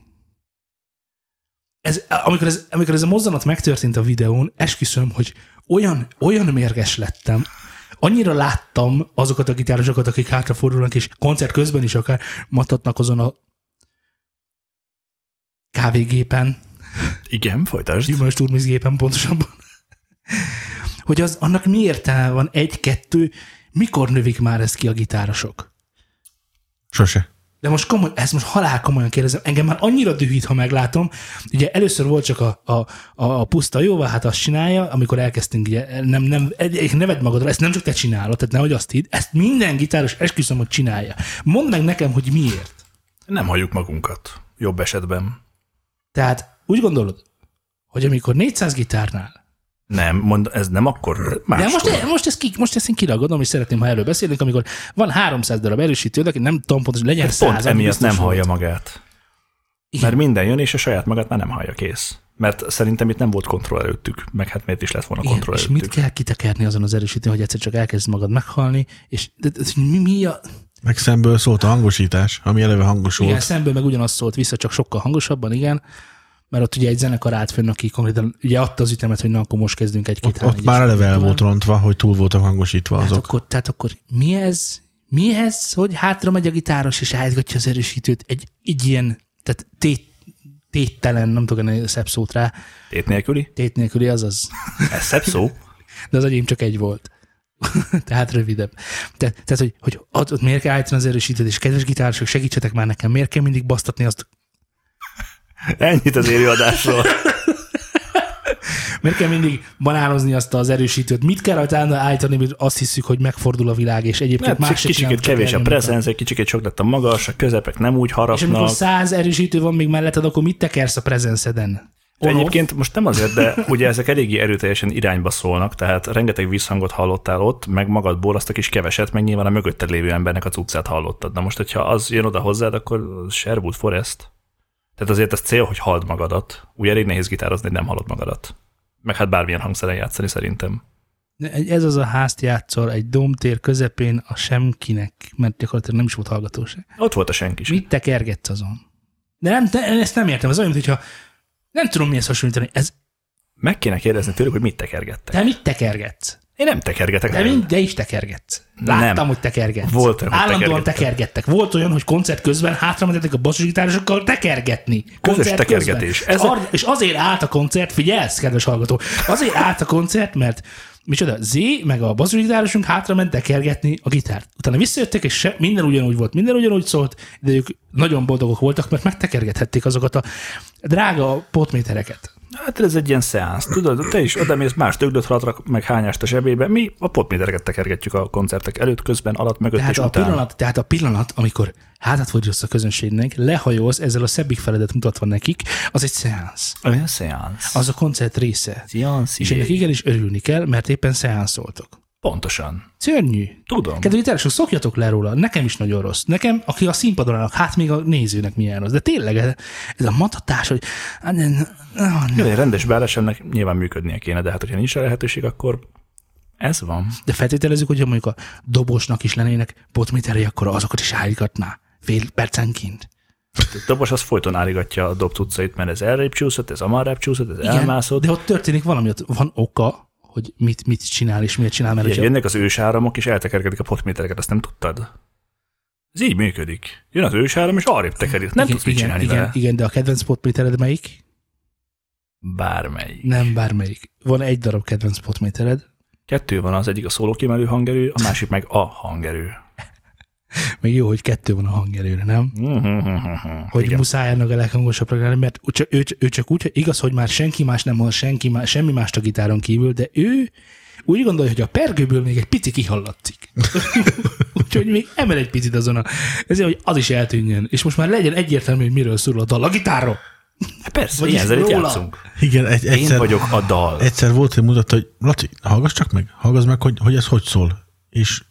A: Ez, amikor, ez, amikor ez a mozzanat megtörtént a videón, esküszöm, hogy olyan, olyan mérges lettem, annyira láttam azokat a gitárosokat, akik hátrafordulnak, és koncert közben is akár matatnak azon a kávégépen,
B: Igen, folytasd.
A: gyümölcs turmizgépen pontosabban, hogy az, annak mi értelme van egy-kettő, mikor növik már ezt ki a gitárosok?
C: Sose.
A: De most komoly, ezt most halál komolyan kérdezem, engem már annyira dühít, ha meglátom. Ugye először volt csak a, a, a, puszta jóval, hát azt csinálja, amikor elkezdtünk, ugye, nem, nem, egy, egy, neved magadra, ezt nem csak te csinálod, tehát nehogy azt hidd, ezt minden gitáros esküszöm, hogy csinálja. Mondd meg nekem, hogy miért.
B: Nem halljuk magunkat. Jobb esetben.
A: Tehát úgy gondolod, hogy amikor 400 gitárnál
B: Nem, mond, ez nem akkor. Máskor.
A: De most, most, ezt ki, most ezt én kiragadom, és szeretném, ha erről beszélünk, amikor van 300 darab erősítő, de nem tudom pontosan, legyen
B: Pont
A: 100. ami
B: emiatt nem
A: volt.
B: hallja magát.
A: Igen.
B: Mert minden jön, és a saját magát már nem hallja kész. Mert szerintem itt nem volt kontroll előttük, meg hát miért is lett volna
A: Igen,
B: kontroll
A: és
B: előttük.
A: mit kell kitekerni azon az erősítőn, hogy egyszer csak elkezd magad meghalni, és de, de, de, mi, mi a...
C: Meg szemből szólt a hangosítás, ami eleve hangos
A: Igen,
C: volt.
A: szemből meg ugyanaz szólt vissza, csak sokkal hangosabban, igen, mert ott ugye egy zenekar állt fönn, aki konkrétan ugye adta az ütemet, hogy na, akkor most kezdünk egy-két
C: Ott, ott már eleve el volt rontva, hogy túl voltak hangosítva
A: Tehát
C: azok.
A: akkor, tehát akkor mi ez? Mi ez, hogy hátra megy a gitáros, és állítgatja az erősítőt egy, egy ilyen, tehát tét, téttelen, nem tudok ennél szebb szót rá,
B: Tét nélküli?
A: tét nélküli, azaz.
B: Ez szebb szó. (laughs)
A: De az enyém csak egy volt. (laughs) tehát rövidebb. Te, tehát, hogy, hogy ott, ott miért kell állítani az erősítőt, és kedves gitárosok, segítsetek már nekem, miért kell mindig basztatni azt,
B: Ennyit az élőadásról. (laughs)
A: miért kell mindig banánozni azt az erősítőt, mit kell rajta állítani, mert azt hiszük, hogy megfordul a világ, és egyébként
B: Mert
A: más
B: csak kevés a egy kicsikét sok lett a magas, a közepek nem úgy
A: És amikor
B: harapnak.
A: száz erősítő van még melletted, akkor mit tekersz a prezenceden? On-off?
B: Egyébként most nem azért, de ugye ezek eléggé erőteljesen irányba szólnak, tehát rengeteg visszhangot hallottál ott, meg magadból azt a kis keveset, meg nyilván a mögötted lévő embernek a cuccát hallottad. Na most, hogyha az jön oda hozzád, akkor az Sherwood Forest. Tehát azért ez cél, hogy halld magadat. Ugye elég nehéz gitározni, hogy nem hallod magadat. Meg hát bármilyen hangszeren játszani szerintem.
A: Ez az a házt játszol egy domtér közepén a semkinek, mert gyakorlatilag nem is volt hallgatóság.
B: Ott volt a senki sem.
A: Mit tekergetsz azon? De nem, de ezt nem értem, ez olyan, mintha nem tudom mihez hasonlítani. Ez,
B: Meg kéne kérdezni tőlük, hogy mit tekergettek.
A: te mit tekergetsz?
B: Én nem tekergetek.
A: De, mind, de is tekergetsz. Láttam,
B: Nem.
A: hogy tekergetsz.
B: Volt olyan,
A: Állandóan tekergettek. Volt olyan, hogy koncert közben hátramentetek a basszusgitárosokkal tekergetni. Koncert
B: tekergetés.
A: közben.
B: Ez a...
A: És azért állt a koncert, figyelsz, kedves hallgató, azért állt a koncert, mert micsoda, Z, meg a basszusgitárosunk hátra ment tekergetni a gitárt. Utána visszajöttek, és se, minden ugyanúgy volt, minden ugyanúgy szólt, de ők nagyon boldogok voltak, mert megtekergethették azokat a drága potmétereket.
B: Hát ez egy ilyen szeánsz, tudod, te is oda mész, más töglöt rak, meg hányást a zsebébe, mi a potmétereket tekergetjük a koncertek előtt, közben, alatt, mögött
A: Tehát
B: és
A: a,
B: után.
A: pillanat, tehát a pillanat, amikor hátat fordítasz a közönségnek, lehajolsz, ezzel a szebbik feledet mutatva nekik, az egy szeánsz.
B: Olyan szeánsz.
A: Az a koncert része.
B: Szeánsz,
A: És ennek igenis örülni kell, mert éppen szeánszoltok.
B: Pontosan.
A: Szörnyű.
B: Tudom.
A: Kedves gitárosok, szokjatok le róla, nekem is nagyon rossz. Nekem, aki a színpadon állnak, hát még a nézőnek milyen rossz. De tényleg ez, ez a matatás, hogy ah, ah,
B: Jó, egy rendes beállásának nyilván működnie kéne, de hát hogyha nincs rá lehetőség, akkor ez van.
A: de feltételezzük, hogyha mondjuk a dobosnak is lennének potméterei, akkor azokat is állítgatná fél percenként.
B: A dobos az folyton állígatja a dob cuccait, mert ez elrébb csúszott, ez amarrább csúszott, ez elmászott.
A: de ott történik valami, ott van oka, hogy mit, mit csinál és miért csinál, mert hogyha,
B: jönnek az ősáramok, és eltekergedik a potmétereket, azt nem tudtad? Ez így működik. Jön az ősáram, és arrébb tekerik. Nem
A: igen,
B: tudsz mit
A: igen,
B: csinálni
A: igen,
B: vele.
A: igen, de a kedvenc potmétered melyik?
B: Bármelyik.
A: Nem bármelyik. Van egy darab kedvenc potmétered,
B: Kettő van, az egyik a szólókiemelő hangerő, a másik meg a hangerő.
A: Még jó, hogy kettő van a hangerőre, nem? Hogy
B: Igen.
A: muszáj ennek a leghangosabb lenni, mert ő csak, ő, ő csak úgy, hogy igaz, hogy már senki más nem hall senki más, semmi más a gitáron kívül, de ő úgy gondolja, hogy a pergőből még egy pici kihallatszik. (laughs) Úgyhogy még emel egy picit azon a, ezért, hogy az is eltűnjön. És most már legyen egyértelmű, hogy miről szól a dal. A gitárról.
B: Hát persze,
A: Vagyis
B: ilyen
A: róla.
B: játszunk.
C: Igen, egy,
B: Én
C: egyszer,
B: vagyok a dal.
C: egyszer volt, hogy mutatta, hogy Laci, hallgass csak meg, hallgass meg, hogy, hogy ez hogy szól. És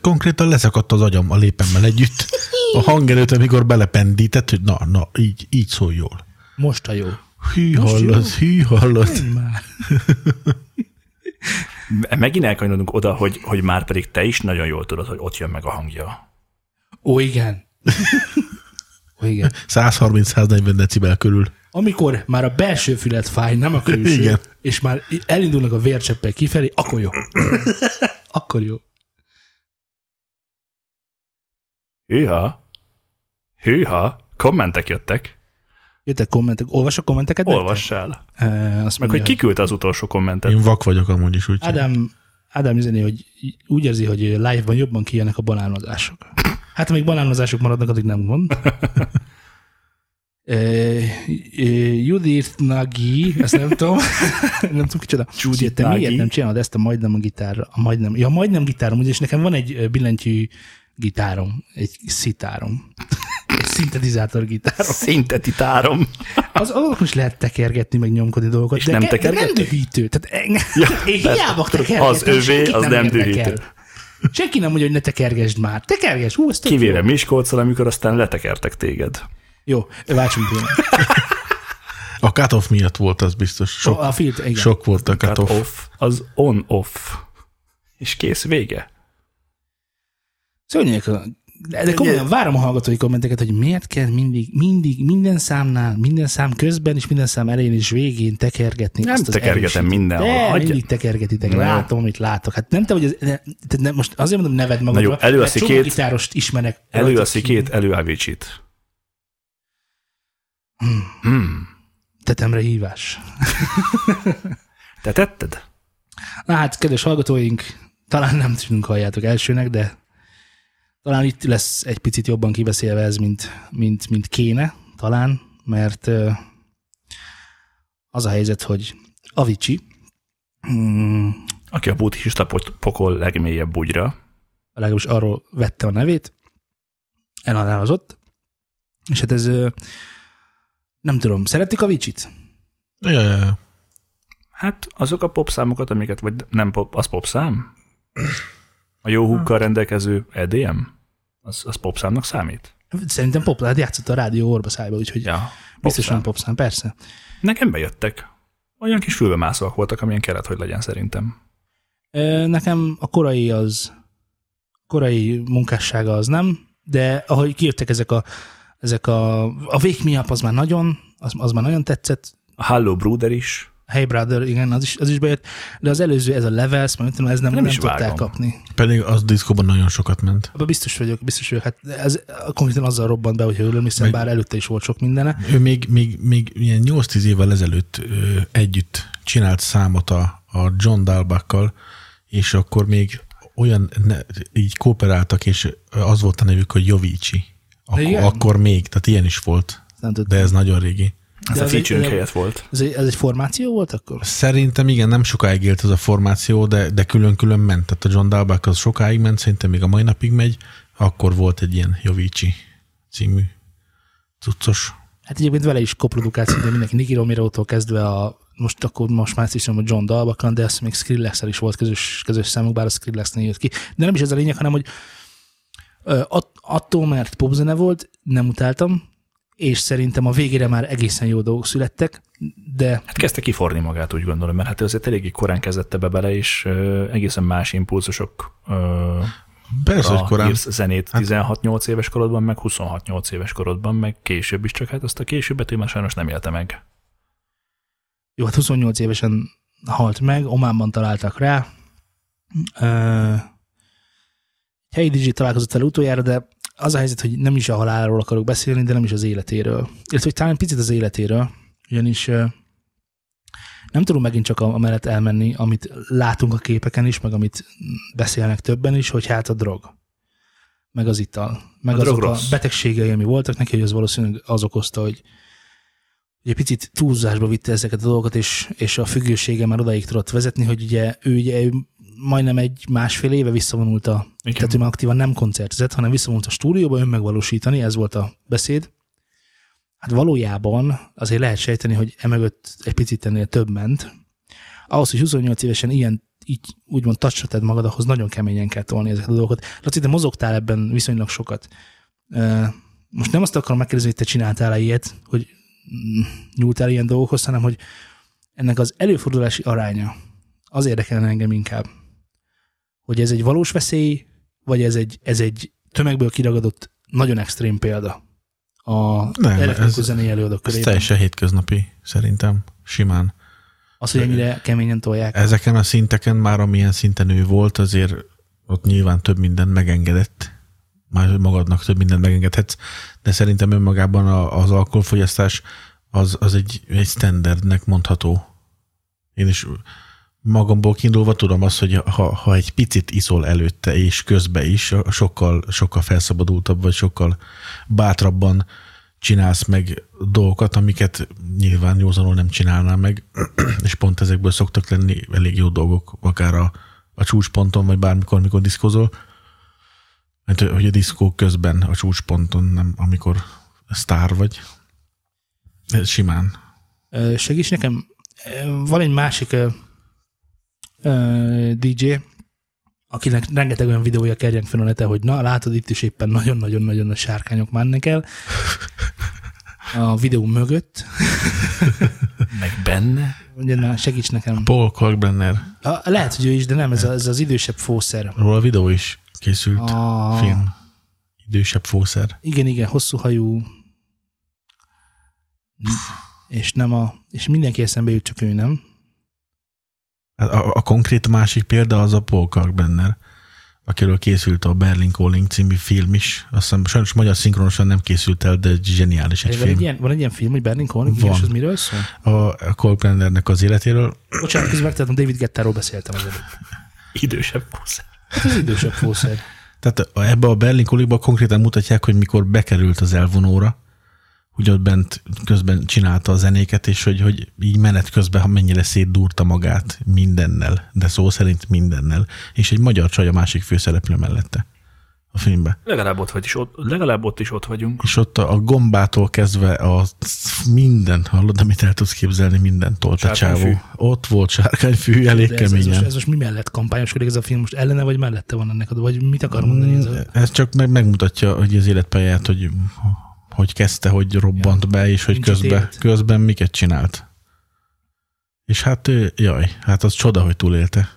C: konkrétan leszakadt az agyam a lépemmel együtt. A hangerőt, amikor belependített, hogy na, na, így, így szól jól.
A: Most a jó.
C: Hű,
A: Most
C: hallod, hű, hallod.
A: Már. (laughs)
B: Megint elkanyarodunk oda, hogy, hogy már pedig te is nagyon jól tudod, hogy ott jön meg a hangja.
A: Ó, igen. Ó, igen.
C: 130-140 decibel körül.
A: Amikor már a belső fület fáj, nem a külső,
C: Igen.
A: és már elindulnak a vércseppek kifelé, akkor jó. (laughs) akkor jó.
B: Hűha! Hűha! Kommentek jöttek.
A: Jöttek kommentek, olvasok kommenteket? nektek?
B: Olvassál.
A: E, azt
B: Meg
A: mondja,
B: hogy kiküldte az utolsó kommentet.
C: Én vak vagyok amúgy is, úgy.
A: Ádám, Ádám üzeni, hogy úgy érzi, hogy live-ban jobban kijönnek a banánozások. Hát, amíg banánozások maradnak, addig nem gond. (laughs) E, e, Judith Nagy, ezt nem tudom, (laughs) nem tudom kicsoda.
B: Judith
A: te
B: Nagy.
A: miért nem csinálod ezt a majdnem a gitárra? A majdnem, ja, majdnem gitárom, ugyanis nekem van egy billentyű gitárom, egy szitárom, egy szintetizátor gitárom.
B: Szintetitárom.
A: Az azok is lehet tekergetni, meg nyomkodni dolgokat.
B: És
A: de
B: nem
A: ke- de nem dühítő. Tehát engem,
B: Ja, (laughs)
A: én
B: persze.
A: hiába tekergetem.
B: az övé, az nem
A: érdekel.
B: dühítő.
A: Senki nem mondja, hogy ne tekergesd már. Tekergesd, hú, ez tök
B: Kivéve
A: jó.
B: Miskolcon, amikor aztán letekertek téged.
A: Jó, váltsunk pillanat.
C: A cut-off miatt volt az biztos. Sok,
A: A filter, igen.
C: sok volt a
B: Cut
C: cut-off.
B: off, az on-off. És kész, vége.
A: Szörnyűek de, komolyan várom a hallgatói kommenteket, hogy miért kell mindig, mindig, minden számnál, minden szám közben és minden szám elején és végén tekergetni.
B: Nem
A: azt az
B: tekergetem mindenhol.
A: De,
B: Hagyja-
A: mindig tekergetitek.
B: Na jó.
A: Látom, amit látok. Hát nem te, hogy ez, ne, te ne, most azért mondom, neved magadra,
B: jó, elő a
A: mert
B: szikét.
A: gitárost ismerek.
B: Elő a szikét, elő a vicsit.
A: Hmm.
B: Hmm.
A: Tetemre hívás.
B: Te tetted?
A: Na hát, kedves hallgatóink, talán nem tűnünk halljátok elsőnek, de talán itt lesz egy picit jobban kibeszélve ez, mint, mint, mint kéne, talán, mert az a helyzet, hogy Avicii, mm,
B: Aki a buddhista pokol legmélyebb bugyra.
A: legalábbis arról vette a nevét, elhalálozott, és hát ez nem tudom, szeretik Avicii-t?
C: Ja, ja, ja.
B: Hát azok a popszámokat, amiket, vagy nem pop, az popszám? A jó húkkal rendelkező EDM? Az, az popszámnak számít?
A: Szerintem pop, hát játszott a rádió orba szájba, úgyhogy ja, biztosan
B: popszám.
A: persze.
B: Nekem bejöttek. Olyan kis fülbemászóak voltak, amilyen kellett, hogy legyen szerintem.
A: Nekem a korai az, korai munkássága az nem, de ahogy kijöttek ezek a, ezek a, a Wake Me Up az már nagyon, az, az már nagyon tetszett.
B: A Hello Brother is.
A: Hey Brother, igen, az is, az is bejött, de az előző, ez a Levels, mert tudom, ez nem,
B: Nem
A: nem,
B: is
A: tudták
B: vágom.
A: kapni.
C: Pedig az diszkóban nagyon sokat ment.
A: Abban biztos vagyok, biztos vagyok. Hát ez konkrétan azzal robbant be, hogyha jól emlékszem,
C: Meg-
A: bár előtte is volt sok mindene.
C: Ő még, még, még ilyen 8-10 évvel ezelőtt ö, együtt csinált számot a, a John Dalbakkal, és akkor még olyan, ne, így kooperáltak, és az volt a nevük, hogy Jovici.
A: Igen?
C: akkor még, tehát ilyen is volt,
A: Nem tudom.
C: de ez nagyon régi.
B: Ez
A: De
B: a feature helyett volt.
A: Ez egy, ez egy formáció volt akkor?
C: Szerintem igen, nem sokáig élt ez a formáció, de, de külön-külön ment. Tehát a John Dalbach az sokáig ment, szerintem még a mai napig megy. Akkor volt egy ilyen Jovici című cuccos.
A: Hát egyébként vele is koprodukáció, de mindenki Nicky Romero-tól kezdve a most akkor most már is mondom, hogy John Dalbakan, de azt még skrillex is volt közös, közös számuk, bár a skrillex jött ki. De nem is ez a lényeg, hanem hogy attól, mert popzene volt, nem utáltam, és szerintem a végére már egészen jó dolgok születtek, de
B: Hát kezdte kiforni magát, úgy gondolom, mert hát azért eléggé korán kezdette be bele, és ö, egészen más impulzusok ö,
C: Persze, hogy
B: a
C: korán.
B: írsz zenét 16-8 éves korodban, meg 26-8 éves korodban, meg később is, csak hát azt a későbbet ő már sajnos nem élte meg.
A: jó, hát 28 évesen halt meg, Ománban találtak rá. Ö, helyi DJ találkozott vele utoljára, de az a helyzet, hogy nem is a halálról akarok beszélni, de nem is az életéről. Illetve, hogy talán picit az életéről, ugyanis nem tudunk megint csak a- amellett elmenni, amit látunk a képeken is, meg amit beszélnek többen is, hogy hát a drog, meg az ital, meg
B: A
A: azok a betegségei, ami voltak neki, hogy az valószínűleg az okozta, hogy egy picit túlzásba vitte ezeket a dolgokat, és, és a függősége már odaig tudott vezetni, hogy ugye ő, ugye ő majdnem egy másfél éve visszavonult a,
B: Igen.
A: tehát ő már aktívan nem koncertezett, hanem visszavonult a stúdióba önmegvalósítani, ez volt a beszéd. Hát valójában azért lehet sejteni, hogy emögött egy picit ennél több ment. Ahhoz, hogy 28 évesen ilyen így úgymond tacsra magad, ahhoz nagyon keményen kell tolni ezeket a dolgokat. Laci, te mozogtál ebben viszonylag sokat. Most nem azt akarom megkérdezni, hogy te csináltál-e ilyet, hogy mm, nyúltál ilyen dolgokhoz, hanem hogy ennek az előfordulási aránya az érdekelne engem inkább, hogy ez egy valós veszély, vagy ez egy, ez egy tömegből kiragadott nagyon extrém példa a
C: Nem,
A: elektronikus
C: ez-
A: zenei előadók
C: Ez
A: körében.
C: teljesen hétköznapi, szerintem, simán.
A: Az, hogy ennyire keményen tolják.
C: Ezeken a szinteken már, amilyen szinten ő volt, azért ott nyilván több mindent megengedett. Már magadnak több mindent megengedhetsz, de szerintem önmagában az alkoholfogyasztás az, az egy, egy standardnek mondható. Én is magamból kiindulva tudom azt, hogy ha, ha egy picit iszol előtte és közbe is, sokkal, sokkal felszabadultabb, vagy sokkal bátrabban csinálsz meg dolgokat, amiket nyilván józanul nem csinálnál meg, (clears throat) és pont ezekből szoktak lenni elég jó dolgok, akár a, a csúcsponton, vagy bármikor, mikor diszkozol. Mert hogy a diszkó közben a csúcsponton, nem amikor sztár vagy. Ez simán.
A: Segíts nekem, van egy másik DJ, akinek rengeteg olyan videója kerjen fel a nete, hogy na, látod, itt is éppen nagyon-nagyon-nagyon a sárkányok mennek el. A videó mögött. (laughs)
B: Meg benne.
A: Ugye, na, segíts nekem.
C: Paul Kalkbrenner,
A: A, lehet, hogy ő is, de nem, ez, a, ez az idősebb fószer.
C: róla videó is készült,
A: A,
C: film. Idősebb fószer.
A: Igen, igen, hosszú hajú. És nem a, és mindenki eszembe jut, csak ő nem.
C: Hát A, a konkrét másik példa az a Paul Kalkbrenner, akiről készült a Berlin Calling című film is. Azt hiszem, sajnos magyar szinkronosan nem készült el, de zseniális egy
A: Van
C: film.
A: egy, ilyen, van egy ilyen film, hogy Berlin Calling,
C: Van.
A: és az miről szól?
C: A a Kalkbrennernek az életéről.
A: Bocsánat, közben megtettem, David Gettáról beszéltem az előbb.
B: Idősebb húsz.
A: Hát az idősebb fószer.
C: Tehát ebbe a Berlin Callingba konkrétan mutatják, hogy mikor bekerült az elvonóra, hogy ott bent közben csinálta a zenéket, és hogy, hogy így menet közben ha mennyire szétdúrta magát mindennel, de szó szerint mindennel, és egy magyar csaj a másik főszereplő mellette a filmbe.
B: Legalább ott, vagy is ott, legalább ott is ott vagyunk.
C: És ott a, a gombától kezdve a minden, hallod, amit el tudsz képzelni, minden tolt a csávó. Ott volt sárkányfű, elég
A: De ez, ez,
C: keményen.
A: most, ez most mi mellett kampányoskodik ez a film? Most ellene vagy mellette van ennek? Vagy mit akar mondani ez a...
C: Ez csak meg, megmutatja hogy az életpályát, hogy hogy kezdte, hogy robbant ja. be, és hogy közben,
A: élet.
C: közben miket csinált. És hát, jaj, hát az csoda, hogy túlélte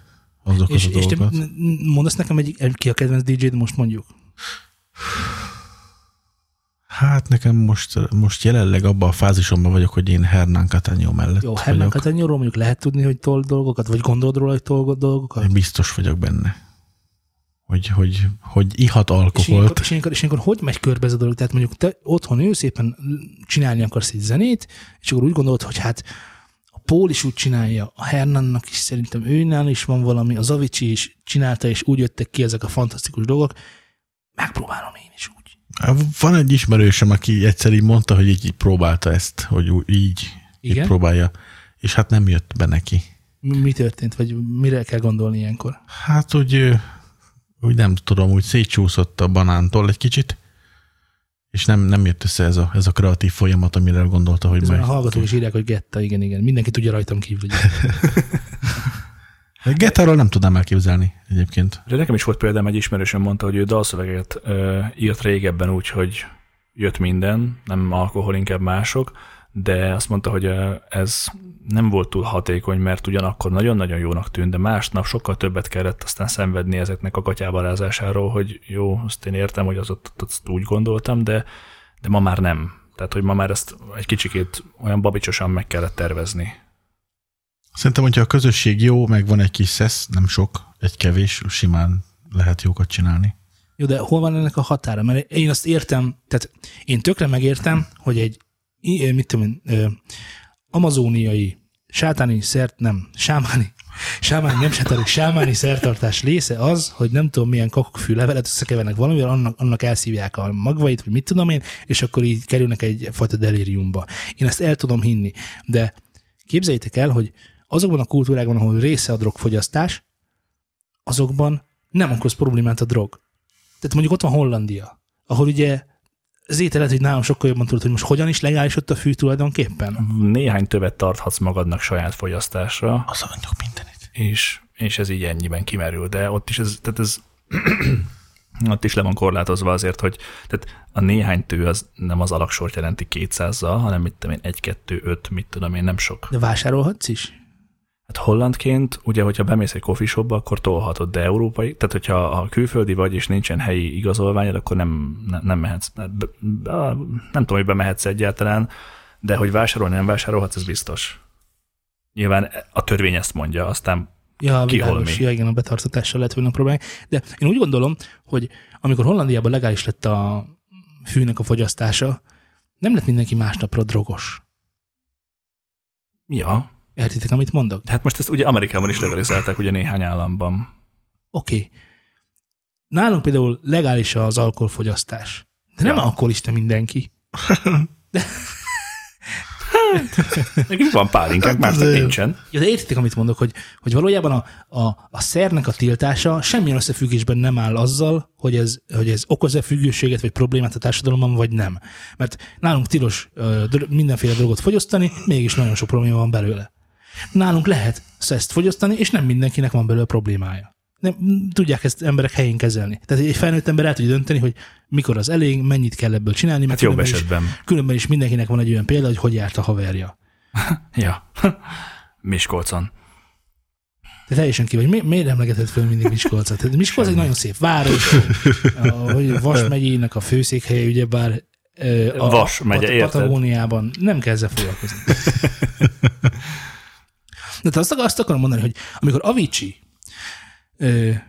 C: azokat
A: És,
C: a
A: és te
C: dolgokat.
A: n- mondasz nekem egy, ki a kedvenc DJ-d, most mondjuk?
C: Hát nekem most, most jelenleg abban a fázisomban vagyok, hogy én Hernán Catanyó mellett
A: Jó, Hernán. Catanyóról mondjuk lehet tudni, hogy tol dolgokat, vagy gondolod róla, hogy tol dolgokat?
C: Én biztos vagyok benne. Hogy, hogy, hogy ihat
A: És ilyenkor,
C: alkoholt.
A: és, ilyenkor, és ilyenkor hogy megy körbe ez a dolog? Tehát mondjuk te otthon ülsz, éppen csinálni akarsz egy zenét, és akkor úgy gondolod, hogy hát a Pól is úgy csinálja, a Hernannak is szerintem őnál is van valami, az Avicii is csinálta, és úgy jöttek ki ezek a fantasztikus dolgok, megpróbálom én is úgy.
C: Van egy ismerősöm, aki egyszer így mondta, hogy így próbálta ezt, hogy úgy így, így próbálja, és hát nem jött be neki.
A: Mi történt, vagy mire kell gondolni ilyenkor?
C: Hát ö, úgy nem tudom, úgy szétcsúszott a banántól egy kicsit, és nem, nem jött össze ez a, ez a kreatív folyamat, amire gondolta, hogy
A: a
C: majd...
A: hallgatók is írják, hogy getta, igen, igen. Mindenki tudja rajtam kívül. Ugye. (laughs)
C: Getáról nem tudnám elképzelni egyébként.
B: De nekem is volt példám, egy ismerősöm mondta, hogy ő dalszöveget ö, írt régebben úgy, hogy jött minden, nem alkohol, inkább mások, de azt mondta, hogy ez nem volt túl hatékony, mert ugyanakkor nagyon-nagyon jónak tűnt, de másnap sokkal többet kellett aztán szenvedni ezeknek a katyábarázásáról, hogy jó, azt én értem, hogy az ott, azt úgy gondoltam, de, de ma már nem. Tehát, hogy ma már ezt egy kicsikét olyan babicsosan meg kellett tervezni.
C: Szerintem, hogyha a közösség jó, meg van egy kis szesz, nem sok, egy kevés, simán lehet jókat csinálni.
A: Jó, de hol van ennek a határa? Mert én azt értem, tehát én tökre megértem, hogy egy, mit tudom én, amazóniai sátáni szert, nem, sámáni, sámáni, nem sátáni, sámáni szertartás része az, hogy nem tudom milyen kakokkfű levelet összekevernek valamivel, annak, annak elszívják a magvait, vagy mit tudom én, és akkor így kerülnek egyfajta delíriumba. Én ezt el tudom hinni, de képzeljétek el, hogy azokban a kultúrákban, ahol része a drogfogyasztás, azokban nem okoz problémát a drog. Tehát mondjuk ott van Hollandia, ahol ugye az ételet, hogy nálam sokkal jobban tudod, hogy most hogyan is legális ott a fű tulajdonképpen.
B: Néhány többet tarthatsz magadnak saját fogyasztásra,
C: Az anyag mindenit.
B: és, és ez így ennyiben kimerül, de ott is ez, tehát ez (clears throat) ott is le van korlátozva azért, hogy tehát a néhány tő az nem az alaksort jelenti 200-zal, hanem mit tudom én, 1, 2, 5, mit tudom én, nem sok.
A: De vásárolhatsz is?
B: Hát hollandként, ugye, hogyha bemész egy coffee shopba, akkor tolhatod, de európai, tehát hogyha a külföldi vagy, és nincsen helyi igazolványod, akkor nem, nem, nem mehetsz, be- nem tudom, hogy bemehetsz egyáltalán, de hogy vásárolni nem vásárolhatsz, ez biztos. Nyilván a törvény ezt mondja, aztán
A: Ja, világos. Ja, igen, a betartatással lehet volna problémák. De én úgy gondolom, hogy amikor Hollandiában legális lett a fűnek a fogyasztása, nem lett mindenki másnapra drogos.
B: ja,
A: Értitek, amit mondok?
B: de hát most ezt ugye Amerikában is legalizálták ugye néhány államban.
A: Oké. Okay. Nálunk például legális az alkoholfogyasztás. De nem
B: Ja.
A: alkoholista mindenki. (laughs)
B: Nekünk van pálinkánk, másnak
C: de-
B: nincsen.
A: Ja, de értitek, amit mondok, hogy, hogy valójában a, a, a szernek a tiltása semmilyen összefüggésben nem áll azzal, hogy ez, hogy ez okoz-e függőséget vagy problémát a társadalomban, vagy nem. Mert nálunk tilos ö, mindenféle drogot fogyasztani, mégis nagyon sok probléma van belőle. Nálunk lehet ezt fogyasztani, és nem mindenkinek van belőle problémája. Nem, tudják ezt emberek helyén kezelni. Tehát egy felnőtt ember el tudja dönteni, hogy mikor az elég, mennyit kell ebből csinálni, mert
B: Hát jobb
A: különben is,
B: esetben.
A: különben is mindenkinek van egy olyan példa, hogy hogy járt a haverja. (laughs)
B: Ja. Miskolcon.
A: De teljesen ki vagy. Mi, miért emlegeted föl mindig Miskolcot? Miskolc egy nagyon szép város, hogy Vas megyének a főszékhelye, ugyebár a
B: Vas megye,
A: Pat-? Patagóniában nem kell ezzel foglalkozni. (laughs) De azt, azt akarom mondani, hogy amikor Avicii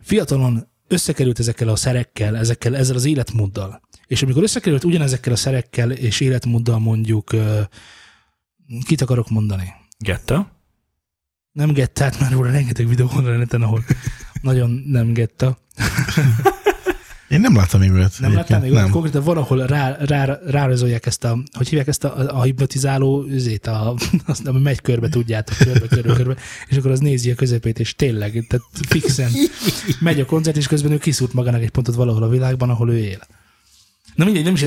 A: fiatalon összekerült ezekkel a szerekkel, ezekkel, ezzel az életmóddal, és amikor összekerült ugyanezekkel a szerekkel és életmóddal mondjuk, kit akarok mondani?
B: Getta.
A: Nem gettát, már róla rengeteg videó van a neten, ahol (laughs) nagyon nem getta.
C: Én nem láttam olyat.
A: Nem láttál még nem. konkrétan van, ahol rá, rá, rárajzolják ezt a, hogy hívják ezt a, a hipnotizáló üzét, a, (laughs) azt, ami megy körbe, tudjátok, körbe, körbe, körbe, és akkor az nézi a közepét, és tényleg, tehát fixen (laughs) megy a koncert, és közben ő kiszúrt magának egy pontot valahol a világban, ahol ő él. Na mindegy, nem is,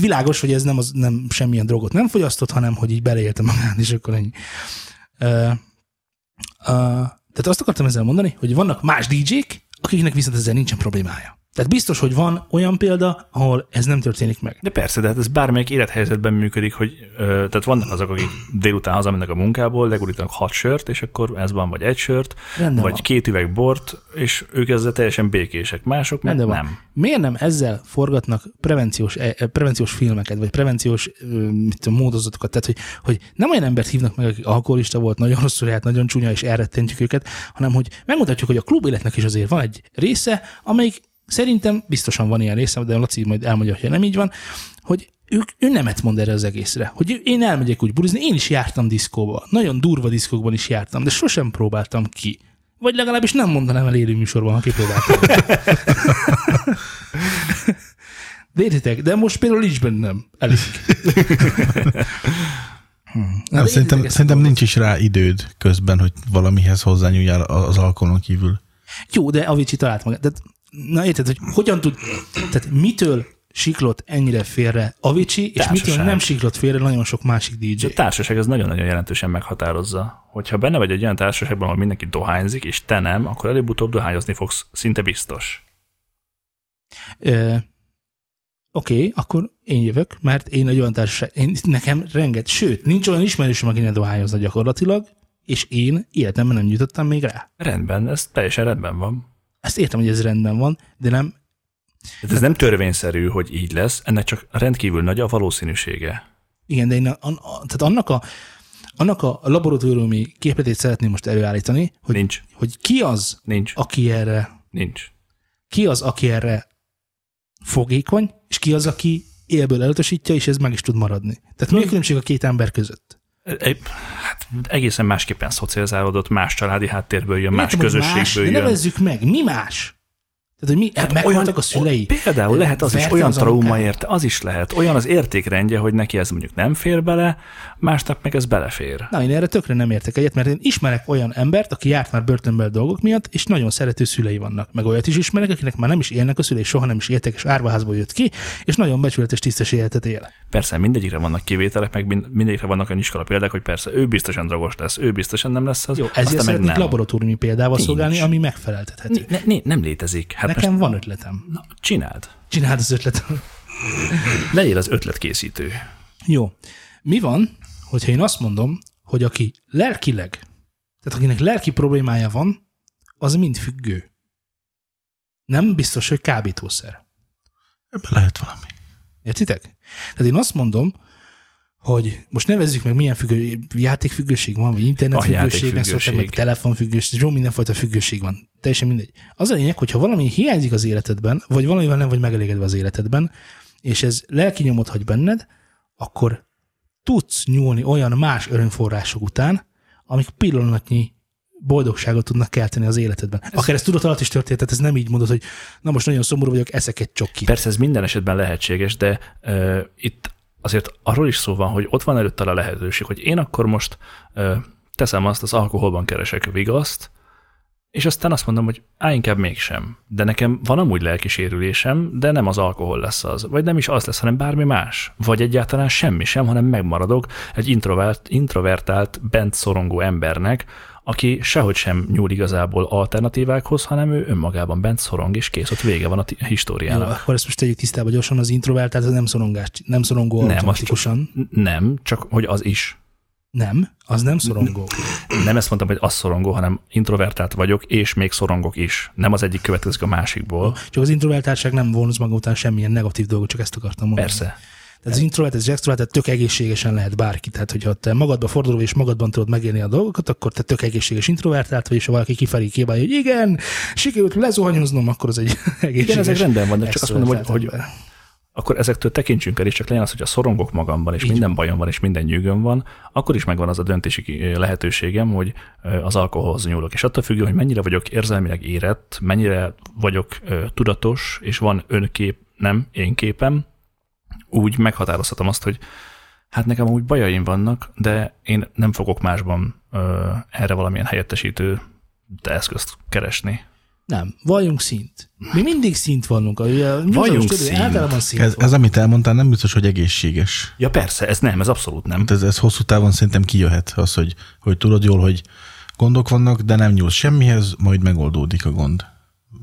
A: világos, hogy ez nem, az, nem semmilyen drogot nem fogyasztott, hanem hogy így beleélte magát, és akkor ennyi. Uh, uh, tehát azt akartam ezzel mondani, hogy vannak más DJ-k, akiknek viszont ezzel nincsen problémája. Tehát biztos, hogy van olyan példa, ahol ez nem történik meg.
B: De persze, de hát ez bármelyik élethelyzetben működik, hogy ö, tehát vannak azok, akik délután hazamennek a munkából, legurítanak hat sört, és akkor ez van, vagy egy sört,
A: Rendben
B: vagy
A: van.
B: két üveg bort, és ők ezzel teljesen békések. Mások meg
A: Rendben van.
B: nem.
A: Miért nem ezzel forgatnak prevenciós, eh, prevenciós filmeket, vagy prevenciós mit tudom, módozatokat? Tehát, hogy, hogy nem olyan embert hívnak meg, aki alkoholista volt, nagyon rosszul járt, nagyon csúnya, és elrettentjük őket, hanem hogy megmutatjuk, hogy a klub életnek is azért van egy része, amelyik szerintem biztosan van ilyen része, de Laci majd elmondja, hogy nem így van, hogy ők, ő nemet mond erre az egészre. Hogy én elmegyek úgy bulizni, én is jártam diszkóba, nagyon durva diszkókban is jártam, de sosem próbáltam ki. Vagy legalábbis nem mondanám el élő műsorban, ha kipróbáltam. (laughs) De értitek, de most például nincs bennem. Elég. (laughs) Hmm.
C: Nem, szerintem, szerintem nincs is rá időd közben, hogy valamihez hozzányúljál az alkoholon kívül.
A: Jó, de Avicii talált magát. Tehát, na érted, hogy hogyan tud, tehát mitől siklott ennyire félre Avicii, és mitől nem siklott félre nagyon sok másik DJ.
B: A társaság az nagyon-nagyon jelentősen meghatározza. Hogyha benne vagy egy olyan társaságban, ahol mindenki dohányzik, és te nem, akkor előbb-utóbb dohányozni fogsz, szinte biztos.
A: Ö, Oké, okay, akkor én jövök, mert én egy olyan társaság, én, nekem renget, sőt, nincs olyan ismerősöm, aki ne dohányozna gyakorlatilag, és én életemben nem jutottam még rá.
B: Rendben, ez teljesen rendben van.
A: Ezt értem, hogy ez rendben van, de nem,
B: Tehát ez nem törvényszerű, hogy így lesz, ennek csak rendkívül nagy a valószínűsége.
A: igen, de én a, a, a, tehát annak a, annak a laboratóriumi képletét szeretném most előállítani, hogy,
B: Nincs,
A: hogy ki az,
B: nincs,
A: aki erre,
B: nincs.
A: ki az, aki erre fogékony, és ki az, aki élből elutasítja, és ez meg is tud maradni. Tehát mi a különbség a két ember között?
B: Hát egészen másképpen szocializálódott, más családi háttérből jön, más
A: Értem, hogy
B: közösségből
A: más,
B: jön.
A: nevezzük meg, mi más? Tehát, hogy mi, hát meghaltak a szülei.
B: Például lehet az is olyan
A: az
B: trauma érte, az is lehet. Olyan az értékrendje, hogy neki ez mondjuk nem fér bele, másnak meg ez belefér.
A: Na, én erre tökre nem értek egyet, mert én ismerek olyan embert, aki járt már börtönben dolgok miatt, és nagyon szerető szülei vannak. Meg olyat is ismerek, akinek már nem is élnek a szülei, soha nem is éltek, és árvaházból jött ki, és nagyon becsületes, tisztes életet él.
B: Persze mindegyikre vannak kivételek, meg mind- mindegyikre vannak olyan iskola példák, hogy persze ő biztosan drogos lesz, ő biztosan nem lesz az,
A: Jó, ezért
B: meg nem.
A: laboratóriumi példával
B: Nincs.
A: szolgálni, ami megfeleltethető.
B: Ne, ne, nem létezik. Hát
A: Nekem van ötletem.
B: na, csináld.
A: Csináld az ötletem.
B: Legyél az ötletkészítő.
A: Jó. Mi van, hogyha én azt mondom, hogy aki lelkileg, tehát akinek lelki problémája van, az mind függő. Nem biztos, hogy kábítószer.
C: Ebben lehet valami.
A: Értitek? Tehát én azt mondom, hogy most nevezzük meg milyen függő, játékfüggőség van, vagy internetfüggőségnek szokták,
B: játékfüggőség.
A: meg telefonfüggőség, jó mindenfajta függőség van. Teljesen mindegy. Az a lényeg, hogyha valami hiányzik az életedben, vagy valamivel nem vagy megelégedve az életedben, és ez lelki nyomot hagy benned, akkor tudsz nyúlni olyan más örömforrások után, amik pillanatnyi boldogságot tudnak kelteni az életedben. Akár ez tudat alatt is történt, tehát ez nem így mondod, hogy na most nagyon szomorú vagyok, eszek egy csokki.
B: Persze ez minden esetben lehetséges, de uh, itt azért arról is szó van, hogy ott van előtte a lehetőség, hogy én akkor most uh, teszem azt, az alkoholban keresek vigaszt, és aztán azt mondom, hogy á, inkább mégsem. De nekem van amúgy lelki sérülésem, de nem az alkohol lesz az. Vagy nem is az lesz, hanem bármi más. Vagy egyáltalán semmi sem, hanem megmaradok egy introvert, introvertált, bent szorongó embernek, aki sehogy sem nyúl igazából alternatívákhoz, hanem ő önmagában bent szorong, és kész, ott vége van a ti- a
A: Jó,
B: históriának.
A: akkor ezt most tegyük tisztába gyorsan, az introvertált, az nem szorongás, nem szorongó
B: Nem,
A: automatikusan.
B: N- Nem, csak hogy az is.
A: Nem, az nem szorongó.
B: Nem ezt mondtam, hogy az szorongó, hanem introvertált vagyok, és még szorongok is. Nem az egyik következik a másikból.
A: Csak az introvertáltság nem vonz maga után semmilyen negatív dolgot, csak ezt akartam mondani.
B: Persze.
A: Tehát az introvert, az extrovert, tehát tök egészségesen lehet bárki. Tehát, hogyha te magadba forduló és magadban tudod megélni a dolgokat, akkor te tök egészséges introvertált vagy, és ha valaki kifelé kívánja, hogy igen, sikerült lezuhanyoznom, akkor az egy (laughs) egészséges.
B: Igen, ezek rendben vannak, csak azt mondom, hogy,
A: extrovertált
B: hogy akkor ezektől tekintsünk el, és csak legyen az, hogy a szorongok magamban, és
A: Így
B: minden bajom van, és minden nyűgöm van, akkor is megvan az a döntési lehetőségem, hogy az alkoholhoz nyúlok. És attól függően, hogy mennyire vagyok érzelmileg érett, mennyire vagyok tudatos, és van önkép, nem én képem, úgy meghatározhatom azt, hogy hát nekem úgy bajaim vannak, de én nem fogok másban ö, erre valamilyen helyettesítő eszközt keresni.
A: Nem, valljunk szint. Mi mindig szint vallunk. A, a,
B: Valljunk szint.
A: Általában szint
C: Ez,
A: van.
C: ez, amit elmondtál, nem biztos, hogy egészséges.
B: Ja persze, ez nem, ez abszolút nem.
C: Hát ez, ez hosszú távon szerintem kijöhet az, hogy, hogy tudod jól, hogy gondok vannak, de nem nyúlsz semmihez, majd megoldódik a gond.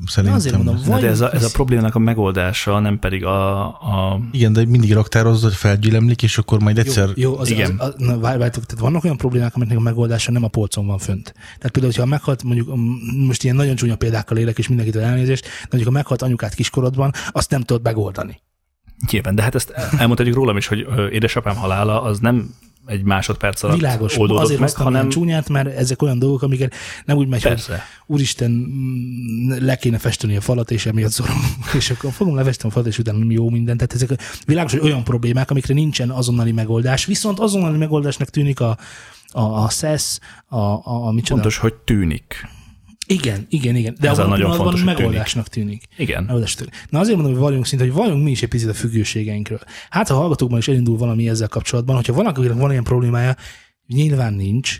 C: Szerintem.
A: azért mondom,
B: de ez a, ez a problémának a megoldása, nem pedig a, a
C: Igen, de mindig raktározza, hogy felgyülemlik, és akkor majd egyszer...
A: Jó, jó az,
B: Igen.
A: Az, az, na, várj, várj, tehát vannak olyan problémák, amiknek a megoldása nem a polcon van fönt. Tehát például, hogyha meghalt, mondjuk most ilyen nagyon csúnya példákkal élek, és mindenkitől elnézést, de mondjuk ha meghalt anyukát kiskorodban, azt nem tudod megoldani.
B: Nyilván, de hát ezt elmondhatjuk rólam is, hogy édesapám halála az nem egy másodperc alatt
A: Világos,
B: oldódott
A: azért
B: meg, hanem
A: csúnyát, mert ezek olyan dolgok, amiket nem úgy megy, hogy
B: persze.
A: úristen, mm, le kéne festeni a falat, és emiatt szorom, (laughs) és akkor fogom lefesteni a falat, és utána jó minden. Tehát ezek világos, hogy olyan problémák, amikre nincsen azonnali megoldás, viszont azonnali megoldásnak tűnik a, a, a SES, a, a, a micsoda.
B: Fontos, hogy tűnik.
A: Igen, igen, igen. De
B: Ez a nagyon fontos, hogy tűnik.
A: megoldásnak tűnik.
B: Igen.
A: Megoldásnak tűnik. Na azért mondom, hogy valljunk szinte, hogy valljunk mi is egy picit a függőségeinkről. Hát, ha hallgatókban is elindul valami ezzel kapcsolatban, hogyha valakinek van ilyen problémája, nyilván nincs,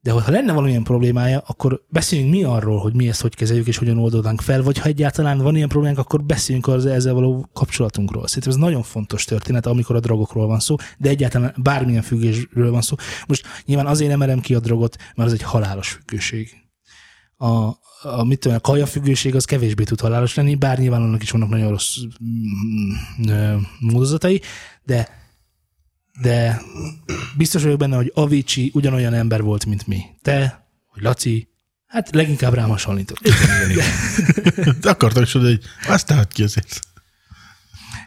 A: de ha lenne valamilyen problémája, akkor beszéljünk mi arról, hogy mi ezt hogy kezeljük és hogyan oldódnánk fel, vagy ha egyáltalán van ilyen problémánk, akkor beszéljünk az ezzel való kapcsolatunkról. Szerintem ez nagyon fontos történet, amikor a drogokról van szó, de egyáltalán bármilyen függésről van szó. Most nyilván azért nem merem ki a drogot, mert az egy halálos függőség. A, a, mit tudom, a kajafüggőség az kevésbé tud halálos lenni, bár nyilván annak is vannak nagyon rossz mm, ö, módozatai, de de biztos vagyok benne, hogy Avicii ugyanolyan ember volt, mint mi. Te, vagy Laci, hát leginkább rám hasonlított. (laughs)
C: De akartam is hogy azt tehet ki azért.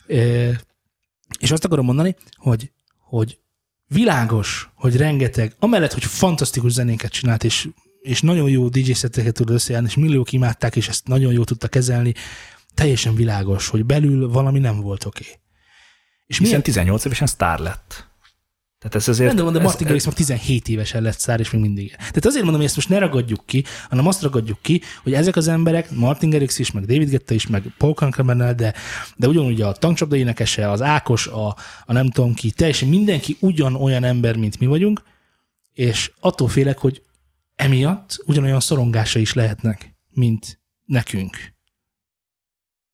A: Ö, És azt akarom mondani, hogy, hogy világos, hogy rengeteg, amellett, hogy fantasztikus zenéket csinált, és, és nagyon jó DJ szetteket tud összeállni, és milliók imádták, és ezt nagyon jól tudta kezelni, teljesen világos, hogy belül valami nem volt oké. Okay. És
B: Hiszen
A: milyen
B: 18 évesen sztár lett. Tehát ez azért...
A: De,
B: ez-
A: Martin Garrix már 17 évesen lett szár, és még mindig. Tehát azért mondom, hogy ezt most ne ragadjuk ki, hanem azt ragadjuk ki, hogy ezek az emberek, Martin Garrix is, meg David Guetta is, meg Paul Kankramennel, de, de ugyanúgy a tankcsapda énekese, az Ákos, a, a nem tudom ki, teljesen mindenki ugyanolyan ember, mint mi vagyunk, és attól félek, hogy emiatt ugyanolyan szorongása is lehetnek, mint nekünk.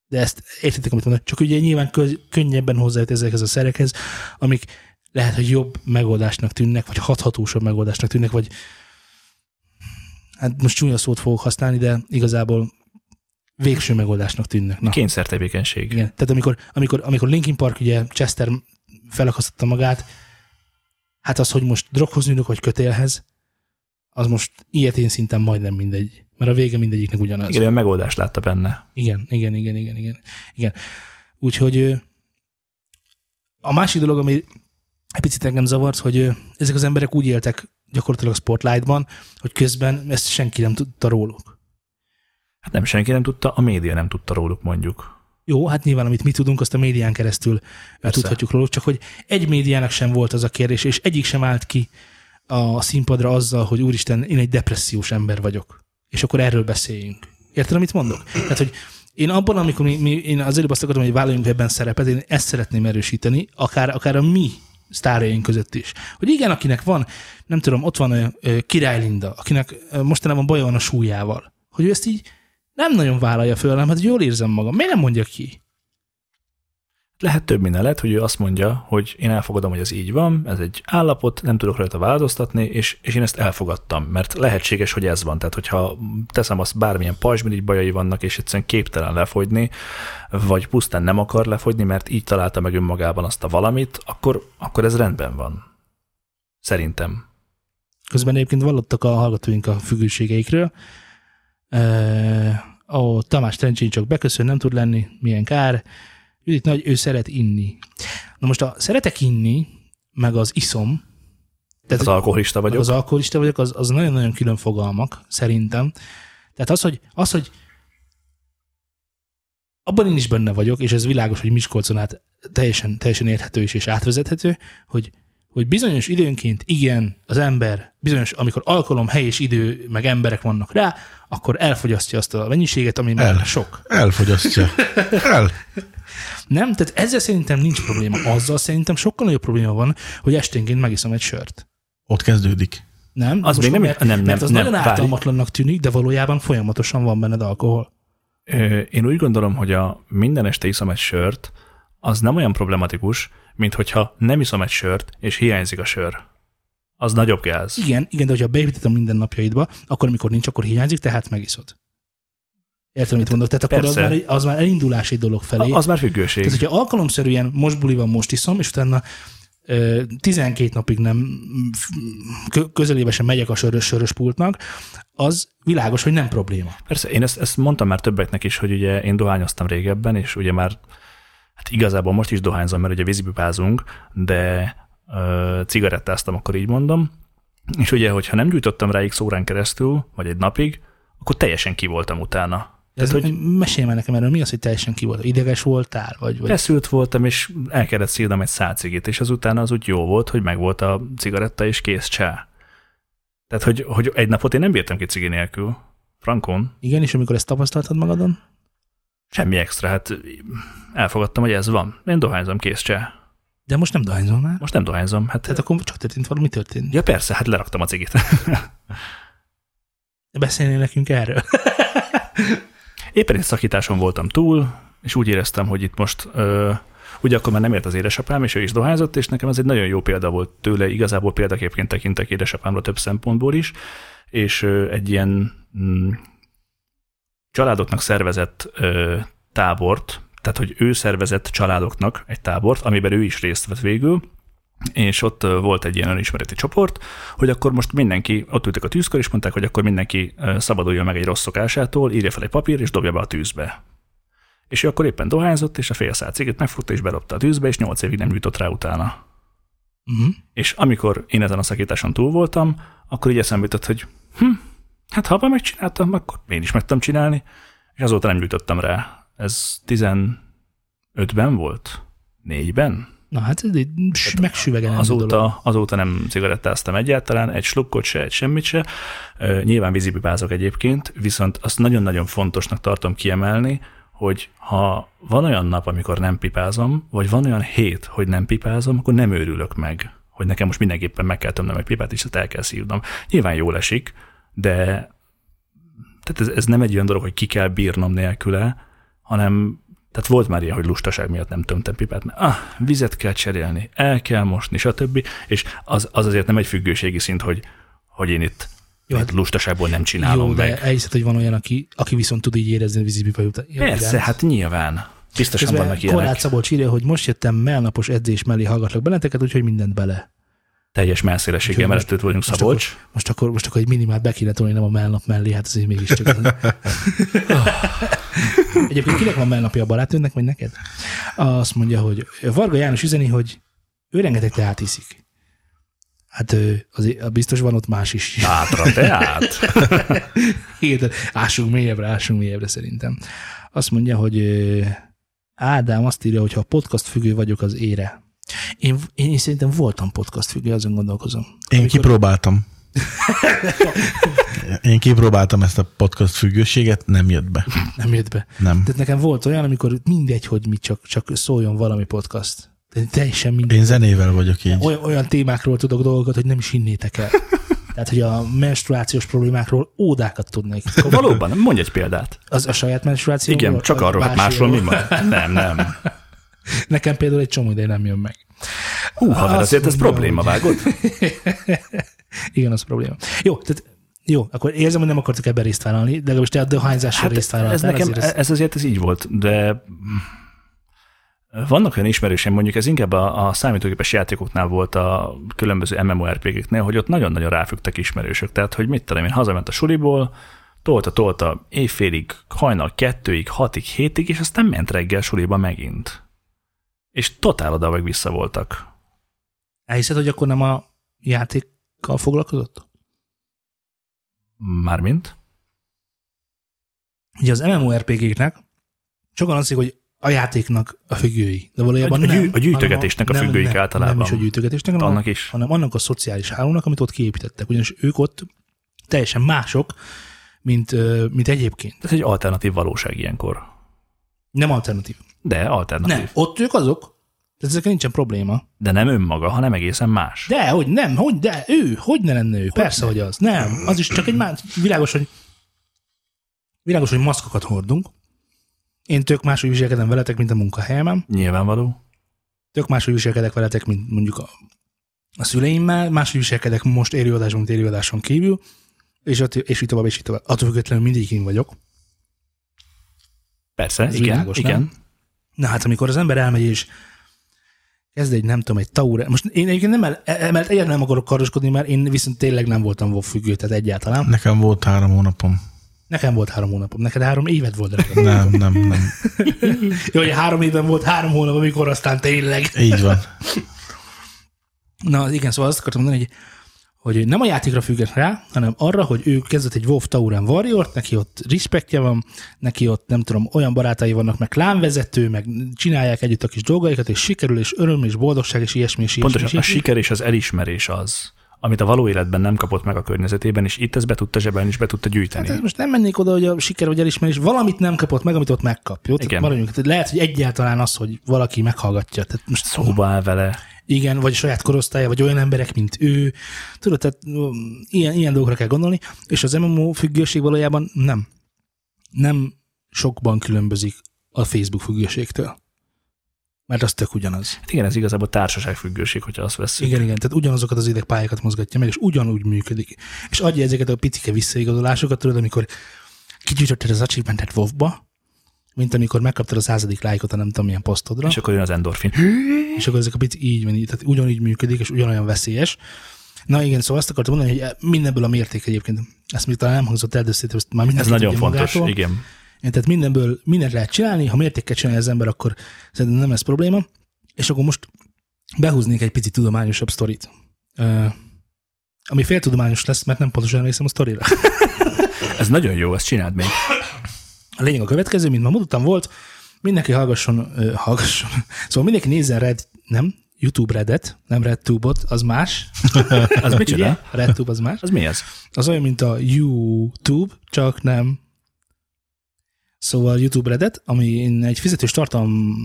A: De ezt értitek, amit mondok. Csak ugye nyilván köz, könnyebben hozzájut ezekhez a szerekhez, amik lehet, hogy jobb megoldásnak tűnnek, vagy hathatósabb megoldásnak tűnnek, vagy hát most csúnya szót fogok használni, de igazából végső megoldásnak tűnnek. Na,
B: Kényszertevékenység.
A: igen. Tehát amikor, amikor, amikor Linkin Park, ugye Chester felakasztotta magát, hát az, hogy most droghoz nyúlok, vagy kötélhez, az most ilyetén szinten majdnem mindegy. Mert a vége mindegyiknek ugyanaz.
B: Igen, olyan megoldást látta benne.
A: Igen, igen, igen, igen, igen. igen. Úgyhogy a másik dolog, ami egy picit engem zavart, hogy ezek az emberek úgy éltek gyakorlatilag a spotlightban, hogy közben ezt senki nem tudta róluk.
B: Hát nem senki nem tudta, a média nem tudta róluk mondjuk.
A: Jó, hát nyilván, amit mi tudunk, azt a médián keresztül.
B: Persze.
A: tudhatjuk róluk, csak hogy egy médiának sem volt az a kérdés, és egyik sem állt ki a színpadra azzal, hogy úristen, én egy depressziós ember vagyok. És akkor erről beszéljünk. Érted, amit mondok? Tehát, hogy én abban, amikor mi, mi én az előbb azt akarom, hogy vállaljunk ebben szerepet, én ezt szeretném erősíteni, akár, akár a mi sztárjaink között is. Hogy igen, akinek van, nem tudom, ott van ö, Király Linda, akinek mostanában baja van a súlyával, hogy ő ezt így nem nagyon vállalja föl, hanem hát jól érzem magam. Miért nem mondja ki?
B: Lehet több minden, lehet, hogy ő azt mondja, hogy én elfogadom, hogy ez így van, ez egy állapot, nem tudok rajta változtatni, és, és én ezt elfogadtam, mert lehetséges, hogy ez van. Tehát, hogyha teszem azt, bármilyen pajzsmirigy bajai vannak, és egyszerűen képtelen lefogyni, vagy pusztán nem akar lefogyni, mert így találta meg önmagában azt a valamit, akkor, akkor ez rendben van. Szerintem.
A: Közben egyébként vallottak a hallgatóink a függőségeikről. Uh, ó, Tamás Trencsén csak beköszön, nem tud lenni, milyen kár. Judit Nagy, ő szeret inni. Na most a szeretek inni, meg az iszom, tehát
B: Az alkoholista vagyok.
A: az alkoholista vagyok, az, az nagyon-nagyon külön fogalmak, szerintem. Tehát az, hogy, az, hogy abban én is benne vagyok, és ez világos, hogy Miskolcon át teljesen, teljesen érthető is és átvezethető, hogy, hogy bizonyos időnként igen, az ember, bizonyos, amikor alkalom, hely és idő, meg emberek vannak rá, akkor elfogyasztja azt a mennyiséget, ami már
C: El.
A: sok.
C: Elfogyasztja. El.
A: Nem? Tehát ezzel szerintem nincs probléma. Azzal szerintem sokkal nagyobb probléma van, hogy esténként megiszom egy sört.
C: Ott kezdődik.
A: Nem?
B: Az még nem-
A: mert,
B: nem, nem,
A: mert az
B: nem,
A: nagyon
B: várj.
A: ártalmatlannak tűnik, de valójában folyamatosan van benned alkohol.
B: Ö, Én úgy gondolom, hogy a minden este iszom egy sört, az nem olyan problematikus, mint hogyha nem iszom egy sört, és hiányzik a sör. Az nagyobb gáz.
A: Igen, igen, de hogyha beépítettem minden napjaidba, akkor amikor nincs, akkor hiányzik, tehát megiszod. Értem, mit mondok? Tehát akkor az már, az már elindulási dolog felé.
B: Az már függőség.
A: Tehát, hogyha alkalomszerűen most buli van, most iszom, és utána ö, 12 napig nem kö- közelébe sem megyek a sörös, sörös pultnak, az világos, hogy nem probléma.
B: Persze, én ezt, ezt mondtam már többeknek is, hogy ugye én dohányoztam régebben, és ugye már hát igazából most is dohányzom, mert ugye vízipipázunk, de ö, cigarettáztam, akkor így mondom, és ugye, hogyha nem gyújtottam rá x órán keresztül, vagy egy napig, akkor teljesen ki voltam utána.
A: Ez, hogy... Mesélj már nekem erről, mi az, hogy teljesen ki volt? Ideges voltál? Vagy, vagy...
B: Feszült voltam, és el kellett szívnom egy szálcigit, és azután az úgy jó volt, hogy megvolt a cigaretta, és kész csá. Tehát, hogy, hogy egy napot én nem bírtam ki cigi nélkül. Frankon.
A: Igen, és amikor ezt tapasztaltad magadon?
B: Semmi extra, hát elfogadtam, hogy ez van. Én dohányzom, kész csá.
A: De most nem dohányzol már?
B: Most nem dohányzom. Hát,
A: Tehát akkor csak történt valami, történt.
B: ja persze, hát leraktam a cigit.
A: Beszélnél nekünk erről? (laughs)
B: Éppen egy szakításon voltam túl, és úgy éreztem, hogy itt most, ö, ugye akkor már nem ért az édesapám, és ő is dohányzott, és nekem ez egy nagyon jó példa volt tőle, igazából példaképként tekintek édesapámra több szempontból is, és ö, egy ilyen mm, családoknak szervezett ö, tábort, tehát hogy ő szervezett családoknak egy tábort, amiben ő is részt vett végül, és ott volt egy ilyen önismereti csoport, hogy akkor most mindenki, ott ültek a tűzkör, és mondták, hogy akkor mindenki szabaduljon meg egy rossz szokásától, írja fel egy papír, és dobja be a tűzbe. És ő akkor éppen dohányzott, és a fél szál cigit megfogta, és bedobta a tűzbe, és nyolc évig nem jutott rá utána.
A: Uh-huh.
B: És amikor én ezen a szakításon túl voltam, akkor így eszembe jutott, hogy hm, hát ha abban megcsináltam, akkor én is meg tudom csinálni, és azóta nem jutottam rá. Ez 15-ben volt? Négyben?
A: Na hát ez egy megsüvegelendő dolog.
B: Azóta, azóta nem cigarettáztam egyáltalán, egy slukkot se, egy semmit se. Nyilván vízipipázok egyébként, viszont azt nagyon-nagyon fontosnak tartom kiemelni, hogy ha van olyan nap, amikor nem pipázom, vagy van olyan hét, hogy nem pipázom, akkor nem őrülök meg, hogy nekem most mindenképpen meg kell tömnem egy pipát, és ezt el kell szívnom. Nyilván jól esik, de tehát ez, ez nem egy olyan dolog, hogy ki kell bírnom nélküle, hanem tehát volt már ilyen, hogy lustaság miatt nem tömtem pipát, mert ah, vizet kell cserélni, el kell mosni, stb. És az, az azért nem egy függőségi szint, hogy, hogy én itt
A: Jó, hát-
B: lustaságból nem csinálom
A: Jó,
B: meg.
A: de elhiszed, hogy van olyan, aki, aki viszont tud így érezni a vízipipa után.
B: Persze, hát nyilván. Biztosan
A: Közben
B: vannak ilyenek.
A: Korlát Szabolcs írja, hogy most jöttem melnapos edzés mellé hallgatlak benneteket, úgyhogy mindent bele.
B: Teljes melszélességgel mellett vagyunk
A: most
B: Szabolcs.
A: Most akkor, most akkor egy minimát be kéne tolni, nem a melnap mellé, hát azért mégiscsak. (laughs) (laughs) Egyébként kinek van melnapja a barátnőnek, vagy neked? Azt mondja, hogy Varga János üzeni, hogy ő rengeteg teát iszik. Hát ő, azért biztos van ott más is.
B: Átra, teát. (laughs)
A: Igen, de ássunk mélyebbre, ássunk mélyebbre szerintem. Azt mondja, hogy Ádám azt írja, hogy ha podcast függő vagyok, az ére. Én, én szerintem voltam podcast függő, azon gondolkozom.
C: Én
A: Amikor-
C: kipróbáltam. (laughs) Én kipróbáltam ezt a podcast függőséget, nem jött be.
A: Nem jött be.
C: Nem.
A: Tehát nekem volt olyan, amikor mindegy, hogy mit csak, csak szóljon valami podcast. De teljesen mindegy.
C: Én zenével vagyok így.
A: Olyan, olyan témákról tudok dolgokat, hogy nem is hinnétek el. (laughs) Tehát, hogy a menstruációs problémákról ódákat tudnék.
B: Valóban, mondj egy példát.
A: Az a saját menstruáció.
B: Igen, csak arról, hát másról mi van? Nem, nem. (laughs)
A: Nekem például egy csomó ideje nem jön meg.
B: Hú, haver, azért ez probléma, vágod?
A: Igen, az probléma. Jó, tehát jó, akkor érzem, hogy nem akartok ebben részt vállalni, de legalábbis te a dohányzással részt
B: Hát ez,
A: vállaltál.
B: nekem,
A: azért ez-
B: ez azért ez így volt, de vannak olyan ismerőseim, mondjuk ez inkább a, a számítógépes játékoknál volt a különböző MMORPG-knél, hogy ott nagyon-nagyon ráfügtek ismerősök. Tehát, hogy mit tudom én, hazament a suliból, tolta, tolta éjfélig, hajnal kettőig, hatig, hétig, és aztán ment reggel suliba megint. És totál oda meg vissza voltak.
A: Elhiszed, hogy akkor nem a játékkal foglalkozott?
B: Mármint?
A: Ugye az MMORPG-knek sokan azt hogy a játéknak a függői. De valójában
B: A- a gyű-
A: nem,
B: a gyűjtögetésnek a
A: hanem
B: függőik
A: nem,
B: általában.
A: Nem is a gyűjtögetésnek, hanem,
B: Annak
A: a,
B: is.
A: hanem annak a szociális hálónak, amit ott kiépítettek. Ugyanis ők ott teljesen mások, mint, mint egyébként.
B: Ez egy alternatív valóság ilyenkor.
A: Nem alternatív.
B: De alternatív.
A: Nem, ott ők azok, tehát ezekkel nincsen probléma.
B: De nem önmaga, hanem egészen más.
A: De, hogy nem, hogy, de ő, hogy ne lenne ő, hogy persze, ne? hogy az. Nem, az is csak egy más, világos, hogy világos, hogy maszkokat hordunk. Én tök máshogy viselkedem veletek, mint a munkahelyemen.
B: Nyilvánvaló.
A: Tök máshogy viselkedek veletek, mint mondjuk a, a szüleimmel, máshogy viselkedek most élőadáson, mint élőadáson kívül, és, ott, és így tovább, és így tovább. Attól függetlenül mindig én vagyok.
B: Persze,
A: Ez
B: igen,
A: világos,
B: igen.
A: nem? Na hát, amikor az ember elmegy és kezd egy, nem tudom, egy taure. Most én egyébként nem, el, emellett egyáltalán nem akarok kardoskodni, mert én viszont tényleg nem voltam WoW függő, tehát egyáltalán.
C: Nekem volt három hónapom.
A: Nekem volt három hónapom, neked három évet volt. Drága. (laughs)
C: Nem, nem, nem. (laughs)
A: Jó, hogy három évben volt három hónap, amikor aztán tényleg.
C: Így van.
A: Na igen, szóval azt akartam mondani, hogy, hogy nem a játékra függet rá, hanem arra, hogy ő kezdett egy WoW Tauren warrior neki ott respektje van, neki ott nem tudom, olyan barátai vannak, meg klánvezető, meg csinálják együtt a kis dolgaikat, és sikerül, és öröm, és boldogság, és ilyesmi, és ilyesmi.
B: Pontosan
A: és
B: a
A: ilyesmi.
B: siker és az elismerés az, amit a való életben nem kapott meg a környezetében, és itt ezt be tudta zsebelni, és be tudta gyűjteni.
A: Hát most nem mennék oda, hogy a siker vagy elismerés valamit nem kapott meg, amit ott megkap. Jó?
B: Igen.
A: Tehát maradjunk. Tehát lehet, hogy egyáltalán az, hogy valaki meghallgatja. Tehát most
B: Szóba áll vele.
A: Igen, vagy a saját korosztálya, vagy olyan emberek, mint ő. Tudod, tehát ilyen, ilyen dolgokra kell gondolni, és az MMO függőség valójában nem. Nem sokban különbözik a Facebook függőségtől. Mert az tök ugyanaz.
B: Hát igen, ez igazából társaságfüggőség, hogyha azt veszünk.
A: Igen, igen, tehát ugyanazokat az idegpályákat mozgatja meg, és ugyanúgy működik. És adja ezeket a picike visszaigazolásokat, tudod, amikor kigyűjtötted az achievementet WoW-ba, mint amikor megkaptad a századik lájkot a nem tudom milyen posztodra.
B: És akkor jön az endorfin.
A: és akkor ezek a pici így van, tehát ugyanígy működik, és ugyanolyan veszélyes. Na igen, szóval azt akartam mondani, hogy mindenből a mérték egyébként, ezt még talán nem hangzott el, de ezt már
B: Ez
A: mindenki
B: nagyon fontos,
A: magától.
B: igen.
A: Tehát mindenből mindent lehet csinálni, ha mértékkel csinálja az ember, akkor szerintem nem ez probléma. És akkor most behúznék egy pici tudományosabb sztorit. Uh, ami féltudományos lesz, mert nem pontosan emlékszem a sztorira. (laughs)
B: Ez nagyon jó, ezt csináld még.
A: A lényeg a következő, mint ma mondtam, volt, mindenki hallgasson, hallgasson. (laughs) Szóval mindenki nézzen Red, nem, YouTube Redet, nem RedTube-ot, az más. (laughs)
B: Az micsoda?
A: A RedTube az más.
B: Az mi ez?
A: Az olyan, mint a YouTube, csak nem. Szóval YouTube Reddit, ami egy fizetős tartalom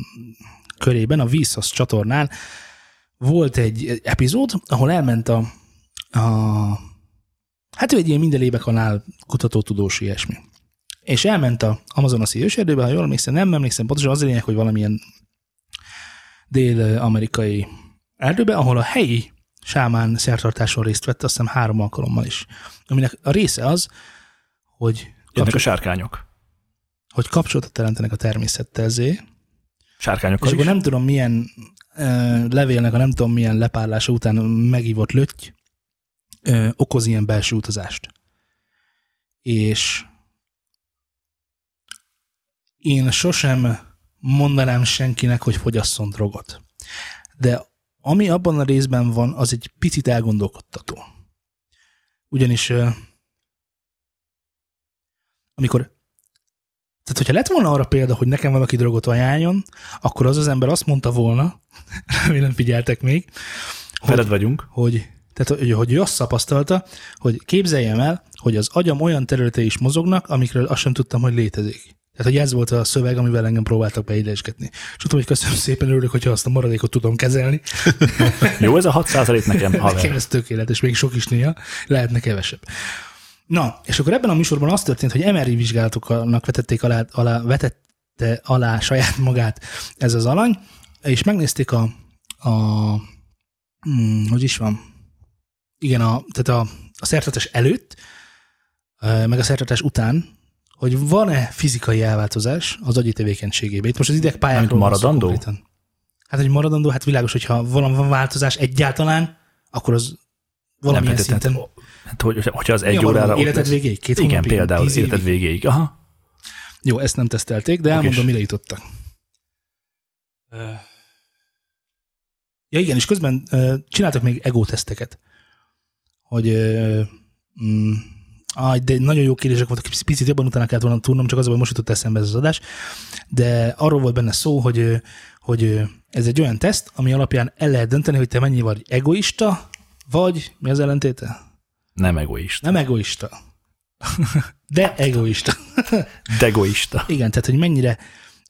A: körében, a Vsauce csatornán volt egy epizód, ahol elment a, a hát ő egy ilyen mindenébe kanál kutató tudós ilyesmi. És elment a Amazonasi őserdőbe, ha jól emlékszem, nem emlékszem, pontosan az a lényeg, hogy valamilyen dél-amerikai erdőbe, ahol a helyi sámán szertartáson részt vett, azt hiszem három alkalommal is. Aminek a része az, hogy,
B: Jönnek a
A: kapcsol,
B: sárkányok.
A: hogy kapcsolatot teremtenek a természettel, zé,
B: Sárkányokkal
A: és
B: is.
A: akkor nem tudom milyen ö, levélnek a nem tudom milyen lepárlása után megívott lötty ö, okoz ilyen belső utazást. És én sosem mondanám senkinek, hogy fogyasszon drogot. De ami abban a részben van, az egy picit elgondolkodtató. Ugyanis amikor tehát, hogyha lett volna arra példa, hogy nekem valaki drogot ajánljon, akkor az az ember azt mondta volna, (laughs) remélem figyeltek még,
B: Veled vagyunk.
A: hogy, tehát, hogy, hogy ő azt tapasztalta, hogy képzeljem el, hogy az agyam olyan területei is mozognak, amikről azt sem tudtam, hogy létezik. Tehát, hogy ez volt a szöveg, amivel engem próbáltak beidesgetni. És tudom, hogy köszönöm szépen, örülök, hogyha azt a maradékot tudom kezelni. (laughs)
B: Jó, ez a 6 nekem, (laughs)
A: Nekem
B: haver.
A: ez tökéletes, még sok is néha, lehetne kevesebb. Na, és akkor ebben a műsorban az történt, hogy MRI vizsgálatoknak vetették alá, alá, vetette alá saját magát ez az alany, és megnézték a, a hmm, hogy is van? Igen, a, tehát a, a szertartás előtt, meg a szertartás után, hogy van-e fizikai elváltozás az agyi tevékenységében. Itt most az idegpályákról
B: maradandó?
A: konkrétan. Hát, hogy maradandó, hát világos, hogyha van, van változás egyáltalán, akkor az valamilyen
B: Nem, tehát-
A: szinten...
B: Hát, hogy, hogyha az egy
A: Ja,
B: órára...
A: Életed végéig? Két
B: Igen,
A: hónapig?
B: például
A: Tíz
B: életed végéig. Aha.
A: Jó, ezt nem tesztelték, de elmondom, mire jutottak. Ja igen, és közben csináltak még ego teszteket, hogy mm, Aj, de nagyon jó kérdések voltak, picit jobban utána kellett volna tudnom, csak az, hogy most jutott eszembe ez az adás. De arról volt benne szó, hogy, hogy ez egy olyan teszt, ami alapján el lehet dönteni, hogy te mennyi vagy egoista, vagy mi az ellentéte?
B: Nem egoista.
A: Nem egoista. De egoista.
B: Degoista.
A: Igen, tehát hogy mennyire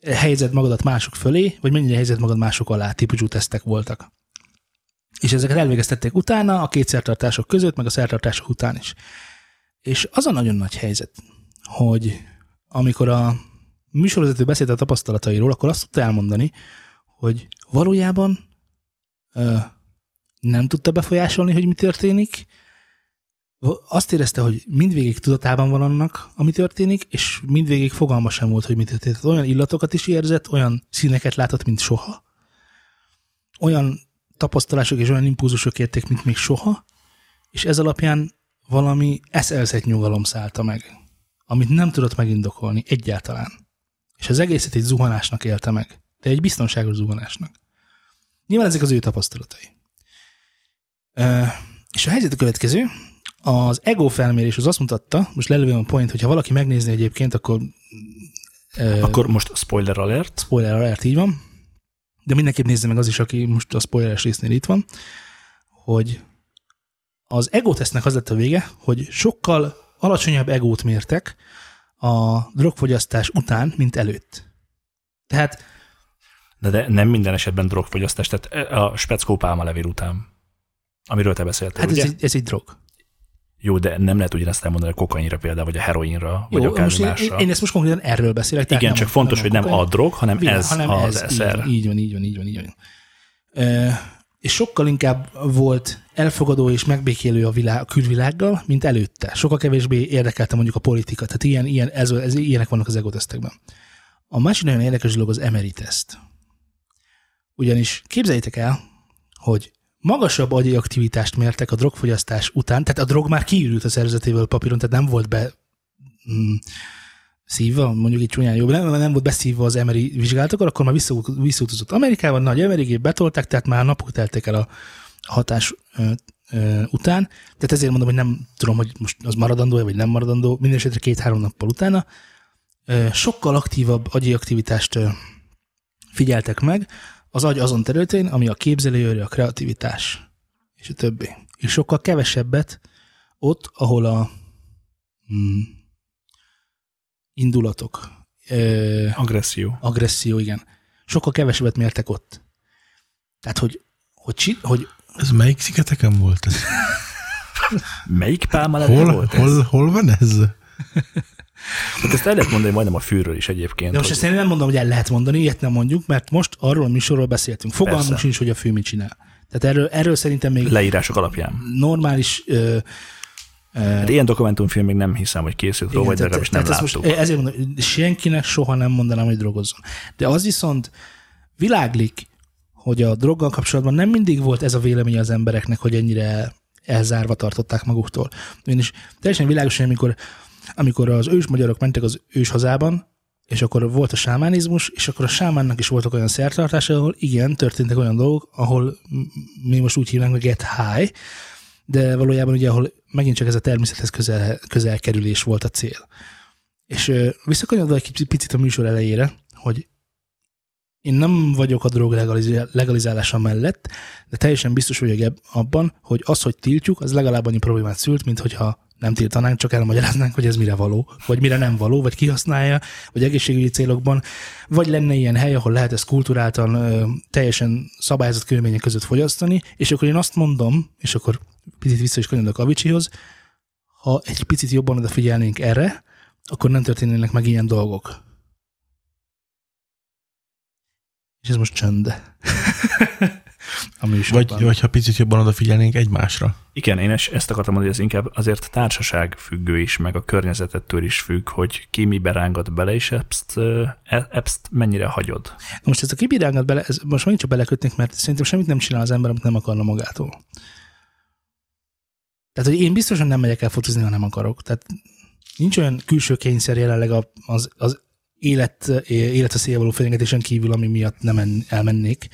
A: helyezed magadat mások fölé, vagy mennyire helyezed magad mások alá típusú tesztek voltak. És ezeket elvégeztették utána, a két szertartások között, meg a szertartások után is. És az a nagyon nagy helyzet, hogy amikor a műsorvezető beszélt a tapasztalatairól, akkor azt tudta elmondani, hogy valójában ö, nem tudta befolyásolni, hogy mi történik, azt érezte, hogy mindvégig tudatában van annak, ami történik, és mindvégig fogalma sem volt, hogy mi történik. Olyan illatokat is érzett, olyan színeket látott, mint soha. Olyan tapasztalások és olyan impulzusok érték, mint még soha, és ez alapján valami eszelszett nyugalom szállta meg, amit nem tudott megindokolni egyáltalán. És az egészet egy zuhanásnak élte meg, de egy biztonságos zuhanásnak. Nyilván ezek az ő tapasztalatai. És a helyzet a következő, az ego felmérés az azt mutatta, most lelövöm a point, hogyha valaki megnézni egyébként, akkor...
B: Akkor most spoiler alert.
A: Spoiler alert, így van. De mindenképp nézze meg az is, aki most a spoileres résznél itt van, hogy az ego tesznek az lett a vége, hogy sokkal alacsonyabb egót mértek a drogfogyasztás után, mint előtt. Tehát
B: de, de nem minden esetben drogfogyasztás, tehát a speckó levél után, amiről te beszéltél,
A: Hát
B: ugye?
A: ez egy, ez egy drog.
B: Jó, de nem lehet ugyanezt elmondani a kokainra például, vagy a heroinra,
A: Jó,
B: vagy akár
A: most
B: másra.
A: Én, én, ezt most konkrétan erről beszélek.
B: Igen,
A: nem
B: csak
A: a,
B: fontos, hogy nem a drog, hanem
A: Világ,
B: ez
A: hanem
B: az
A: ez,
B: eszer.
A: Így van, így van, így van, így van. Így van. És sokkal inkább volt elfogadó és megbékélő a, világ, a külvilággal, mint előtte. Sokkal kevésbé érdekelte mondjuk a politika. Tehát ilyen, ilyen, ez, ez, ilyenek vannak az egotesztekben. A másik nagyon érdekes dolog az Emery teszt. Ugyanis képzeljétek el, hogy magasabb agyi aktivitást mértek a drogfogyasztás után, tehát a drog már kiürült a szervezetéből papíron, tehát nem volt be mm, szívva, mondjuk így csúnyán jobb, nem, nem volt beszívva az emeri vizsgálatokor, akkor már visszautazott Amerikában, nagy emerigé betolták, tehát már napok teltek el a hatás ö, ö, után. Tehát ezért mondom, hogy nem tudom, hogy most az maradandó vagy nem maradandó, minden esetre két-három nappal utána. Ö, sokkal aktívabb agyi aktivitást ö, figyeltek meg, az agy azon területén, ami a képzelőjöre, a kreativitás, és a többi. És sokkal kevesebbet ott, ahol a mm, indulatok, ö,
B: Agresszió.
A: agresszió, igen. Sokkal kevesebbet mértek ott. Tehát, hogy, hogy, hogy, hogy
C: Ez melyik szigeteken volt ez? (laughs)
B: Melyik pálmalevél
C: Hol,
B: volt ez?
C: hol, hol van ez?
B: Hát ezt el lehet mondani majdnem a fűről is egyébként.
A: de most
B: hogy-
A: ezt én nem mondom, hogy el lehet mondani, ilyet nem mondjuk, mert most arról a műsorról beszéltünk. Fogalmunk
B: Persze.
A: sincs, hogy a fő mit csinál. Tehát erről, erről szerintem még
B: leírások alapján.
A: normális ö,
B: Hát ilyen dokumentumfilm még nem hiszem, hogy készült róla, vagy legalábbis nem
A: tehát
B: láttuk.
A: most, ezért mondom, senkinek soha nem mondanám, hogy drogozzon. De az viszont világlik, hogy a droggal kapcsolatban nem mindig volt ez a vélemény az embereknek, hogy ennyire elzárva tartották maguktól. Ugyanis teljesen világos, hogy amikor, amikor az ős magyarok mentek az ős hazában, és akkor volt a sámánizmus, és akkor a sámánnak is voltak olyan szertartása, ahol igen, történtek olyan dolgok, ahol mi most úgy hívnánk, hogy get high, de valójában ugye, ahol megint csak ez a természethez közel, közel kerülés volt a cél. És visszakanyarodva egy picit a műsor elejére, hogy én nem vagyok a drog legalizá- legalizálása mellett, de teljesen biztos vagyok abban, hogy az, hogy tiltjuk, az legalább annyi problémát szült, mint hogyha nem tiltanánk, csak elmagyaráznánk, hogy ez mire való, vagy mire nem való, vagy kihasználja, vagy egészségügyi célokban, vagy lenne ilyen hely, ahol lehet ezt kulturáltan teljesen szabályozott körülmények között fogyasztani, és akkor én azt mondom, és akkor picit vissza is kanyarodok Avicsihoz, ha egy picit jobban odafigyelnénk erre, akkor nem történnének meg ilyen dolgok. És ez most csönd. (laughs) a műsorban.
C: Vagy, vagy ha picit jobban odafigyelnénk egymásra.
B: Igen, én ezt akartam mondani, hogy ez inkább azért társaság függő is, meg a környezetettől is függ, hogy ki mibe rángat bele, és ezt, ezt mennyire hagyod.
A: Na most ezt a kibirángat bele, ez most megint csak belekötnék, mert szerintem semmit nem csinál az ember, amit nem akarna magától. Tehát, hogy én biztosan nem megyek el fotózni, ha nem akarok. Tehát nincs olyan külső kényszer jelenleg az, az élet, élet a szél való fenyegetésen kívül, ami miatt nem en- elmennék.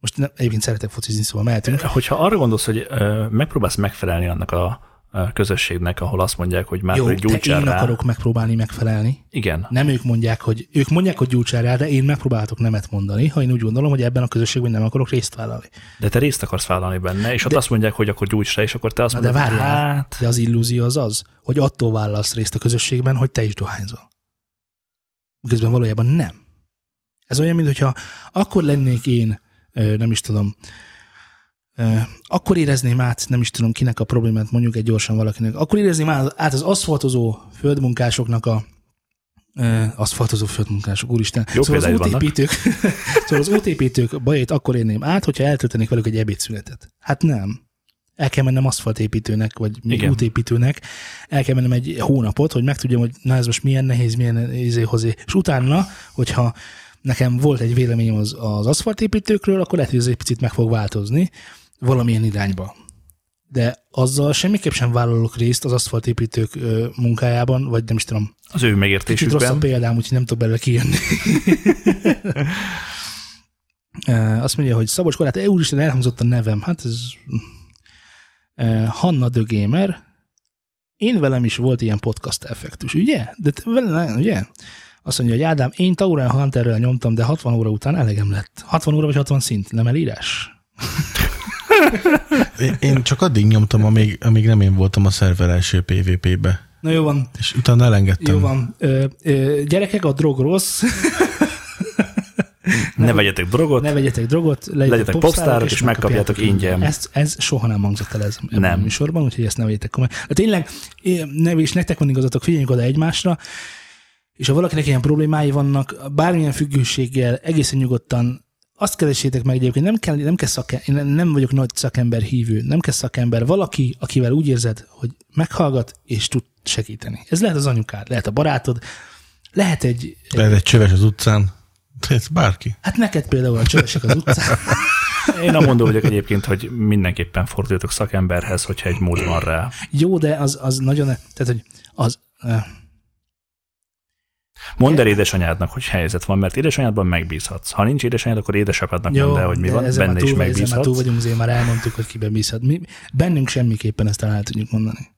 A: Most nem, egyébként szeretek focizni, szóval mehetünk.
B: Hogyha arra gondolsz, hogy ö, megpróbálsz megfelelni annak a közösségnek, ahol azt mondják, hogy már
A: Jó,
B: hogy gyújtsál
A: én
B: rá.
A: akarok megpróbálni megfelelni.
B: Igen.
A: Nem ők mondják, hogy ők mondják, hogy gyújtsál rá, de én megpróbálhatok nemet mondani, ha én úgy gondolom, hogy ebben a közösségben nem akarok részt vállalni.
B: De te részt akarsz vállalni benne, és ott
A: De-
B: azt mondják, hogy akkor gyújts rá, és akkor te azt
A: Na de
B: mondod,
A: várjál,
B: hát,
A: de az illúzió az az, hogy attól vállalsz részt a közösségben, hogy te is dohányzol. Miközben valójában nem. Ez olyan, mintha akkor lennék én, nem is tudom, akkor érezném át, nem is tudom kinek a problémát, mondjuk egy gyorsan valakinek, akkor érezném át át az aszfaltozó földmunkásoknak a aszfaltozó földmunkások, úristen.
B: Jó
A: szóval az útépítők, (laughs) szóval az útépítők bajait akkor érném át, hogyha eltöltenék velük egy ebédszünetet. Hát nem. el kell mennem aszfaltépítőnek, vagy még
B: Igen.
A: útépítőnek, el kell mennem egy hónapot, hogy megtudjam, hogy na ez most milyen nehéz, milyen izéhoz. És utána, hogyha nekem volt egy véleményem az, az aszfaltépítőkről, akkor lehet, hogy ez egy picit meg fog változni valamilyen irányba. De azzal semmiképp sem vállalok részt az aszfaltépítők munkájában, vagy nem is tudom,
B: Az ő
A: Kicsit rossz a
B: megértésükben.
A: példám, úgyhogy nem tudok belőle kijönni. (laughs) Azt mondja, hogy Szabos Korát, e, úristen, elhangzott a nevem. Hát ez... Hanna Gamer. Én velem is volt ilyen podcast effektus, ugye? De te vele, ugye? Azt mondja, hogy Ádám, én Tauren Hunterrel nyomtam, de 60 óra után elegem lett. 60 óra vagy 60 szint, nem elírás?
C: Én- csak addig nyomtam, amíg, amíg nem én voltam a szerver első PvP-be.
A: Na jó van,
C: És utána elengedtem.
A: jó van. Ö, ö, gyerekek, a drog rossz.
B: Ne vegyetek drogot.
A: Ne vegyetek drogot, legyetek,
B: Legyetek popstárok, és megkapjátok ingyen.
A: Ez, ez soha nem hangzott el ez
B: Nem.
A: a műsorban, úgyhogy ezt ne vegyétek komolyan. De tényleg, ne és nektek van igazatok, figyeljünk oda egymásra, és ha valakinek ilyen problémái vannak, bármilyen függőséggel egészen nyugodtan azt keresétek meg egyébként, nem kell, nem kell szakember, én nem vagyok nagy szakember hívő, nem kell szakember, valaki, akivel úgy érzed, hogy meghallgat és tud segíteni. Ez lehet az anyukád, lehet a barátod, lehet egy,
C: Lehet egy csöves az utcán. Ez bárki.
A: hát neked például a csövesek az utcán. (laughs)
B: Én a mondó vagyok egyébként, hogy mindenképpen forduljatok szakemberhez, hogyha egy mód van rá.
A: Jó, de az, az nagyon, tehát, hogy az,
B: Mondd el édesanyádnak, hogy helyzet van, mert édesanyádban megbízhatsz. Ha nincs édesanyád, akkor édesapádnak
A: Jó,
B: mondd el, hogy mi van, benne is
A: túl, ezen már túl
B: megbízhatsz,
A: vagyunk, azért már elmondtuk, hogy kiben bízhat. Mi, bennünk semmiképpen ezt el tudjuk mondani.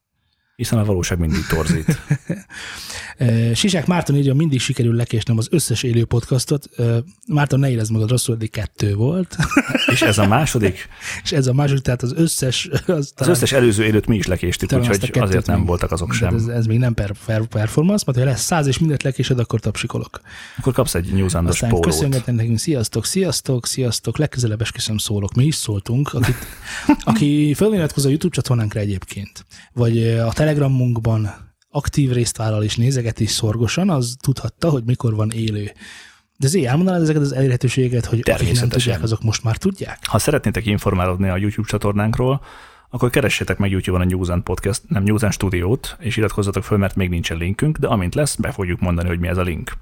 B: Hiszen a valóság mindig torzít. (laughs)
A: Sisák Márton írja, mindig sikerül lekésnem az összes élő podcastot. Márton, ne érezd magad rosszul, eddig kettő volt. (laughs)
B: És ez a második, (laughs)
A: És ez a második, tehát az összes... Az,
B: az
A: talán-
B: összes előző élőt mi is lekéstük, úgyhogy azért nem
A: még-
B: voltak azok
A: tehát Ez,
B: sem.
A: ez még nem per, per, performance, mert ha lesz száz és mindent lekésed, akkor tapsikolok.
B: Akkor kapsz egy News Andos
A: Aztán
B: pólót.
A: köszöngetnek nekünk, sziasztok, sziasztok, sziasztok, legközelebb esküszöm szólok. Mi is szóltunk, akit, aki feliratkozza a YouTube csatornánkra egyébként, vagy a Telegramunkban aktív részt vállal és nézeget is szorgosan, az tudhatta, hogy mikor van élő. De azért elmondanád ezeket az elérhetőségeket, hogy akik nem tudják, azok most már tudják?
B: Ha szeretnétek informálódni a YouTube csatornánkról, akkor keressétek meg YouTube-on a News and Podcast, nem News and Studiót, és iratkozzatok föl, mert még nincsen linkünk, de amint lesz, be fogjuk mondani, hogy mi ez a link.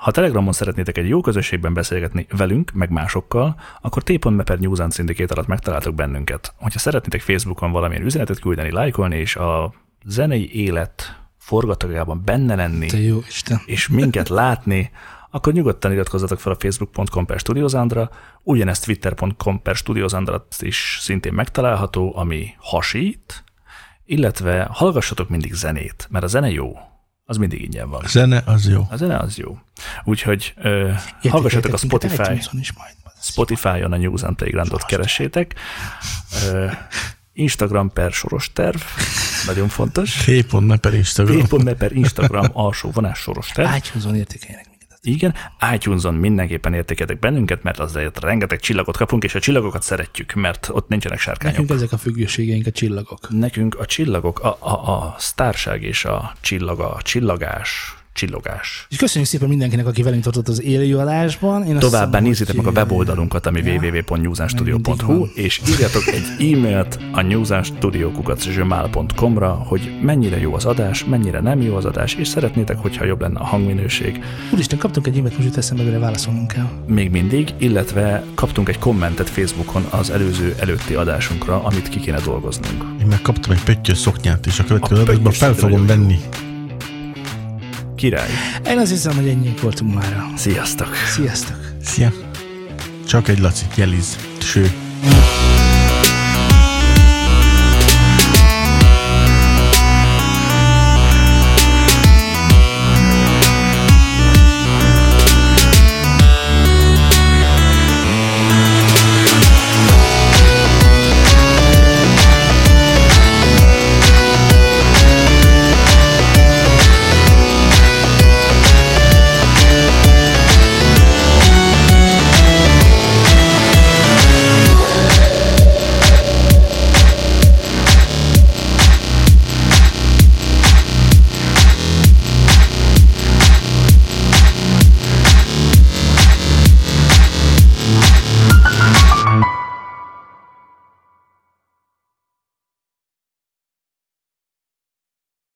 B: Ha Telegramon szeretnétek egy jó közösségben beszélgetni velünk, meg másokkal, akkor t.me per News and Syndicate alatt megtaláltok bennünket. Hogyha szeretnétek Facebookon valamilyen üzenetet küldeni, lájkolni, és a zenei élet forgatagában benne lenni,
A: Te jó Isten.
B: és minket látni, akkor nyugodtan iratkozzatok fel a facebook.com per studiozandra, ugyanezt twitter.com per studiozandra is szintén megtalálható, ami hasít, illetve hallgassatok mindig zenét, mert a zene jó, az mindig ingyen van.
C: Zene az jó.
B: A zene az jó. Úgyhogy ö, hallgassatok a Spotify,
A: iTunes-on is majd.
B: Spotify-on a News and Playgroundot keressétek. Ö, Instagram per soros terv, nagyon fontos.
C: T.me per Instagram.
B: T.me per Instagram alsó vonás soros terv.
A: iTunes-on értékeljenek.
B: Igen, iTunes-on mindenképpen értékeltek bennünket, mert azért rengeteg csillagot kapunk, és a csillagokat szeretjük, mert ott nincsenek sárkányok.
A: Nekünk ezek a függőségeink, a csillagok.
B: Nekünk a csillagok, a, a, a sztárság és a csillaga, a csillagás, csillogás.
A: És köszönjük szépen mindenkinek, aki velünk tartott az élőadásban. Én
B: Továbbá nézzétek meg a weboldalunkat, ami
A: Ja.
B: www.newsanstudio.hu, és írjatok egy e-mailt a newsanstudio.com-ra, hogy mennyire jó az adás, mennyire nem jó az adás, és szeretnétek, hogyha jobb lenne a hangminőség,
A: Úristen, kaptunk egy e-mailt, most jut eszembe, mire válaszolnunk kell.
B: még mindig, illetve kaptunk egy kommentet Facebookon az előző előtti adásunkra, amit ki kéne dolgoznunk.
C: Én megkaptam egy pöttyös szoknyát, és a következő
B: A
C: adásban fel fogom
B: nagyon jó. Király!
A: Én azt hiszem, hogy ennyi voltunk már.
B: Sziasztok!
A: Sziasztok!
C: Szia! Csak egy Laci, jeliz. Ső.